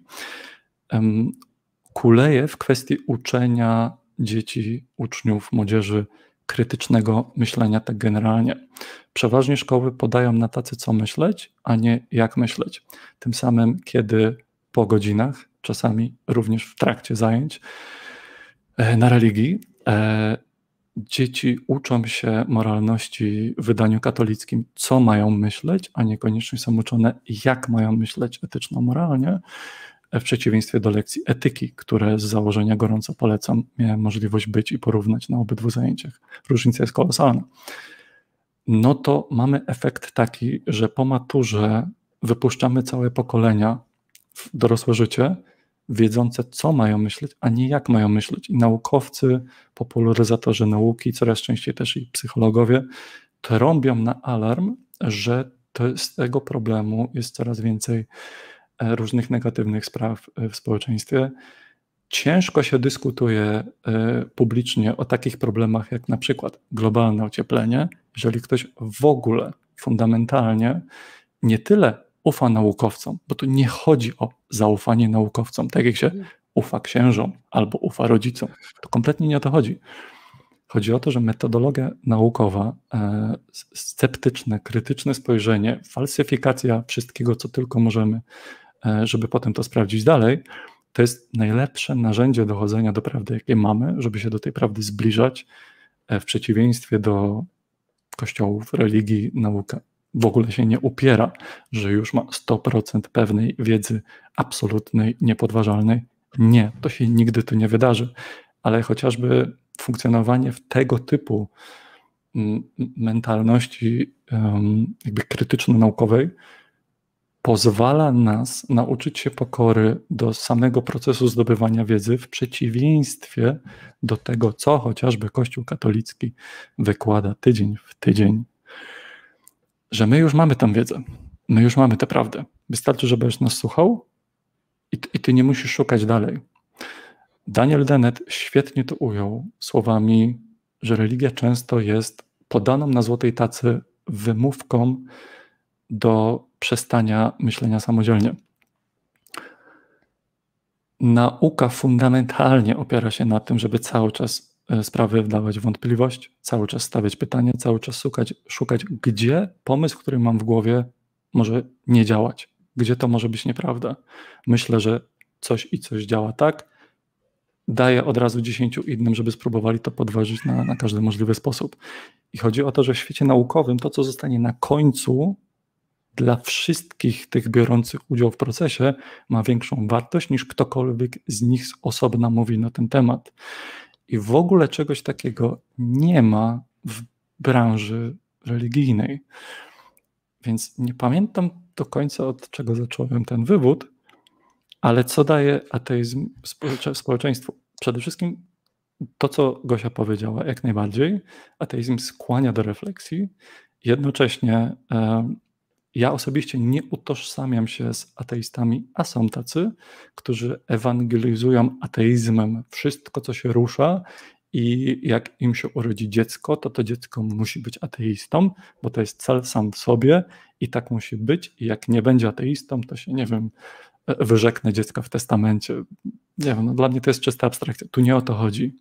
kuleje w kwestii uczenia dzieci, uczniów, młodzieży krytycznego myślenia tak generalnie. Przeważnie szkoły podają na tacy, co myśleć, a nie jak myśleć. Tym samym, kiedy po godzinach, czasami również w trakcie zajęć e, na religii, e, dzieci uczą się moralności w wydaniu katolickim, co mają myśleć, a niekoniecznie są uczone, jak mają myśleć etyczno-moralnie, w przeciwieństwie do lekcji etyki, które z założenia gorąco polecam. Miałem możliwość być i porównać na obydwu zajęciach. Różnica jest kolosalna. No to mamy efekt taki, że po maturze wypuszczamy całe pokolenia w dorosłe życie, wiedzące, co mają myśleć, a nie jak mają myśleć. I naukowcy, popularyzatorzy nauki, coraz częściej też i psychologowie, trąbią na alarm, że to z tego problemu jest coraz więcej e, różnych negatywnych spraw e, w społeczeństwie. Ciężko się dyskutuje e, publicznie o takich problemach jak na przykład globalne ocieplenie, jeżeli ktoś w ogóle fundamentalnie nie tyle ufa naukowcom, bo tu nie chodzi o zaufanie naukowcom, tak jak się mhm. ufa księżom albo ufa rodzicom. To kompletnie nie o to chodzi. Chodzi o to, że metodologia naukowa, e, sceptyczne, krytyczne spojrzenie, falsyfikacja wszystkiego, co tylko możemy, e, żeby potem to sprawdzić dalej, to jest najlepsze narzędzie dochodzenia do prawdy, jakie mamy, żeby się do tej prawdy zbliżać, e, w przeciwieństwie do kościołów, religii, nauka w ogóle się nie upiera, że już ma 100% pewnej wiedzy absolutnej, niepodważalnej. Nie, to się nigdy tu nie wydarzy, ale chociażby funkcjonowanie w tego typu mm, mentalności jakby krytyczno-naukowej pozwala nas nauczyć się pokory do samego procesu zdobywania wiedzy w przeciwieństwie do tego, co chociażby Kościół katolicki wykłada tydzień w tydzień że my już mamy tę wiedzę, my już mamy tę prawdę. Wystarczy, żebyś nas słuchał i, i ty nie musisz szukać dalej. Daniel Dennett świetnie to ujął słowami, że religia często jest podaną na złotej tacy wymówką do przestania myślenia samodzielnie. Nauka fundamentalnie opiera się na tym, żeby cały czas sprawy wdawać wątpliwość, cały czas stawiać pytania, cały czas szukać, szukać, gdzie pomysł, który mam w głowie, może nie działać, gdzie to może być nieprawda. Myślę, że coś i coś działa tak, daję od razu dziesięciu innym, żeby spróbowali to podważyć na, na każdy możliwy sposób. I chodzi o to, że w świecie naukowym to, co zostanie na końcu dla wszystkich tych biorących udział w procesie, ma większą wartość niż ktokolwiek z nich z osobna mówi na ten temat. I w ogóle czegoś takiego nie ma w branży religijnej. Więc nie pamiętam do końca, od czego zacząłem ten wywód, ale co daje ateizm społeczeństwu? Przede wszystkim to, co Gosia powiedziała, jak najbardziej. Ateizm skłania do refleksji. Jednocześnie ja osobiście nie utożsamiam się z ateistami, a są tacy, którzy ewangelizują ateizmem wszystko, co się rusza i jak im się urodzi dziecko, to to dziecko musi być ateistą, bo to jest cel sam w sobie i tak musi być. I jak nie będzie ateistą, to się, nie wiem, wyrzeknę dziecka w testamencie. Nie wiem, no dla mnie to jest czysta abstrakcja. Tu nie o to chodzi.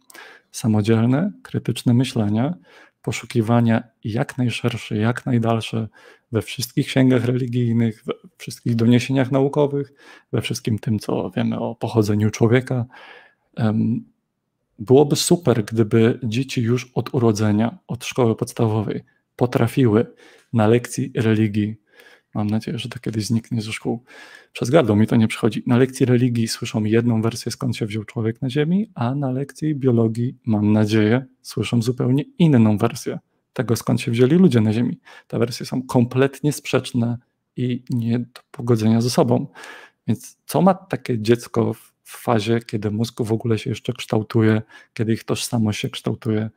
Samodzielne, krytyczne myślenie poszukiwania jak najszersze, jak najdalsze we wszystkich księgach religijnych, we wszystkich doniesieniach naukowych, we wszystkim tym, co wiemy o pochodzeniu człowieka. Byłoby super, gdyby dzieci już od urodzenia, od szkoły podstawowej potrafiły na lekcji religii Mam nadzieję, że to kiedyś zniknie ze szkół. Przez gardło mi to nie przychodzi. Na lekcji religii słyszą jedną wersję, skąd się wziął człowiek na Ziemi, a na lekcji biologii, mam nadzieję, słyszą zupełnie inną wersję tego, skąd się wzięli ludzie na Ziemi. Te wersje są kompletnie sprzeczne i nie do pogodzenia ze sobą. Więc co ma takie dziecko w fazie, kiedy mózg w ogóle się jeszcze kształtuje, kiedy ich tożsamość się kształtuje?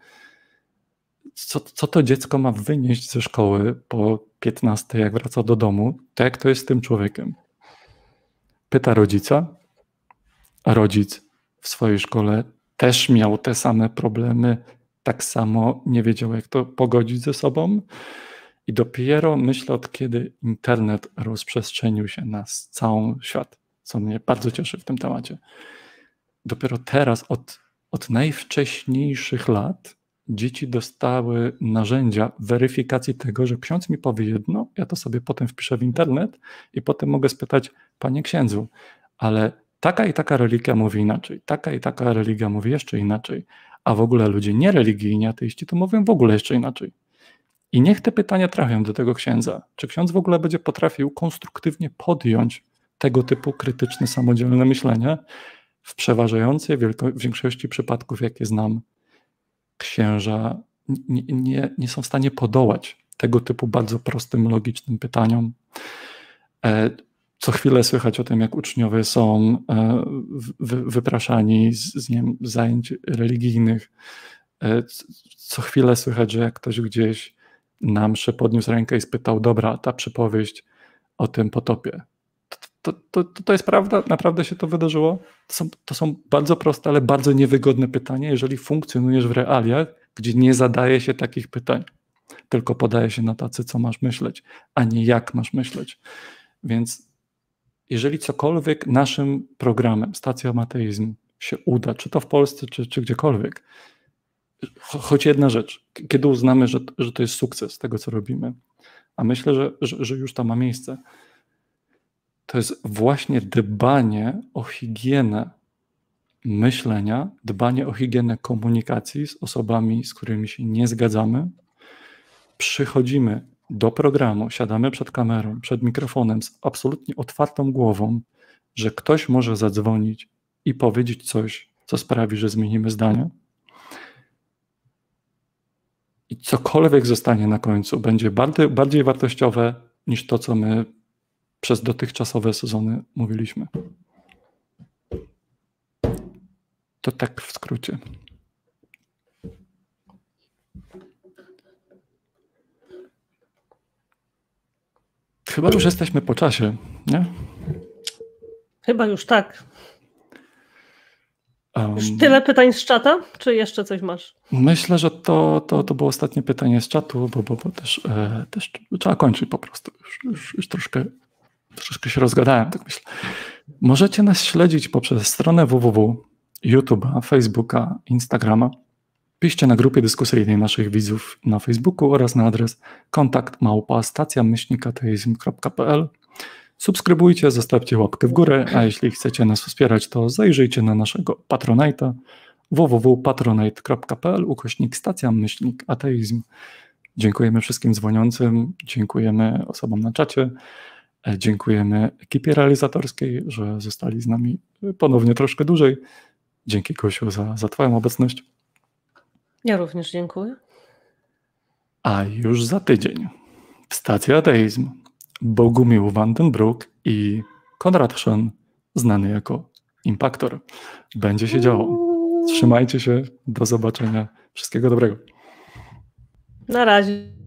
Co, co to dziecko ma wynieść ze szkoły po 15, jak wraca do domu, to jak to jest z tym człowiekiem? Pyta rodzica, a rodzic w swojej szkole też miał te same problemy, tak samo nie wiedział, jak to pogodzić ze sobą. I dopiero myślę, od kiedy internet rozprzestrzenił się na cały świat, co mnie bardzo cieszy w tym temacie, dopiero teraz, od, od najwcześniejszych lat, dzieci dostały narzędzia weryfikacji tego, że ksiądz mi powie jedno, ja to sobie potem wpiszę w internet i potem mogę spytać, panie księdzu, ale taka i taka religia mówi inaczej, taka i taka religia mówi jeszcze inaczej, a w ogóle ludzie niereligijni, ateiści, to mówią w ogóle jeszcze inaczej. I niech te pytania trafią do tego księdza. Czy ksiądz w ogóle będzie potrafił konstruktywnie podjąć tego typu krytyczne, samodzielne myślenie? W przeważającej większości przypadków, jakie znam, księża nie, nie, nie są w stanie podołać tego typu bardzo prostym, logicznym pytaniom. E, co chwilę słychać o tym, jak uczniowie są e, wypraszani z, z wiem, zajęć religijnych. E, co chwilę słychać, że jak ktoś gdzieś na mszy podniósł rękę i spytał, dobra, ta przypowieść o tym potopie, to, to, to, jest prawda? Naprawdę się to wydarzyło? To są, to są bardzo proste, ale bardzo niewygodne pytania, jeżeli funkcjonujesz w realiach, gdzie nie zadaje się takich pytań, tylko podaje się na tacy, co masz myśleć, a nie jak masz myśleć. Więc jeżeli cokolwiek naszym programem, stacja Mateizm się uda, czy to w Polsce, czy, czy gdziekolwiek, choć jedna rzecz, kiedy uznamy, że, że to jest sukces tego, co robimy, a myślę, że, że, że już to ma miejsce, to jest właśnie dbanie o higienę myślenia, dbanie o higienę komunikacji z osobami, z którymi się nie zgadzamy. Przychodzimy do programu, siadamy przed kamerą, przed mikrofonem z absolutnie otwartą głową, że ktoś może zadzwonić i powiedzieć coś, co sprawi, że zmienimy zdanie. I cokolwiek zostanie na końcu, będzie bardziej, bardziej wartościowe niż to, co my przez dotychczasowe sezony mówiliśmy. To tak w skrócie. Chyba już jesteśmy po czasie, nie? Chyba już tak. Um, już tyle pytań z czata, czy jeszcze coś masz? Myślę, że to, to, to było ostatnie pytanie z czatu, bo, bo, bo też, e, też trzeba kończyć po prostu. Już, już, już troszkę, troszkę się rozgadałem, tak myślę. Możecie nas śledzić poprzez stronę www, YouTube'a, Facebooka, Instagrama. Piszcie na grupie dyskusyjnej naszych widzów na Facebooku oraz na adres kontakt małpa stacjamyślnikateizm.pl. Subskrybujcie, zostawcie łapkę w górę, a jeśli chcecie nas wspierać, to zajrzyjcie na naszego Patronite'a www.patronite.pl ukośnik stacja myślnik ateizm. Dziękujemy wszystkim dzwoniącym, dziękujemy osobom na czacie, dziękujemy ekipie realizatorskiej, że zostali z nami ponownie troszkę dłużej. Dzięki Kosiu za, za Twoją obecność. Ja również dziękuję. A już za tydzień w stacji Ateizm Bogumił Vandenbroek i Konrad Schön, znany jako Impaktor. Będzie się działo. Trzymajcie się. Do zobaczenia. Wszystkiego dobrego. Na razie.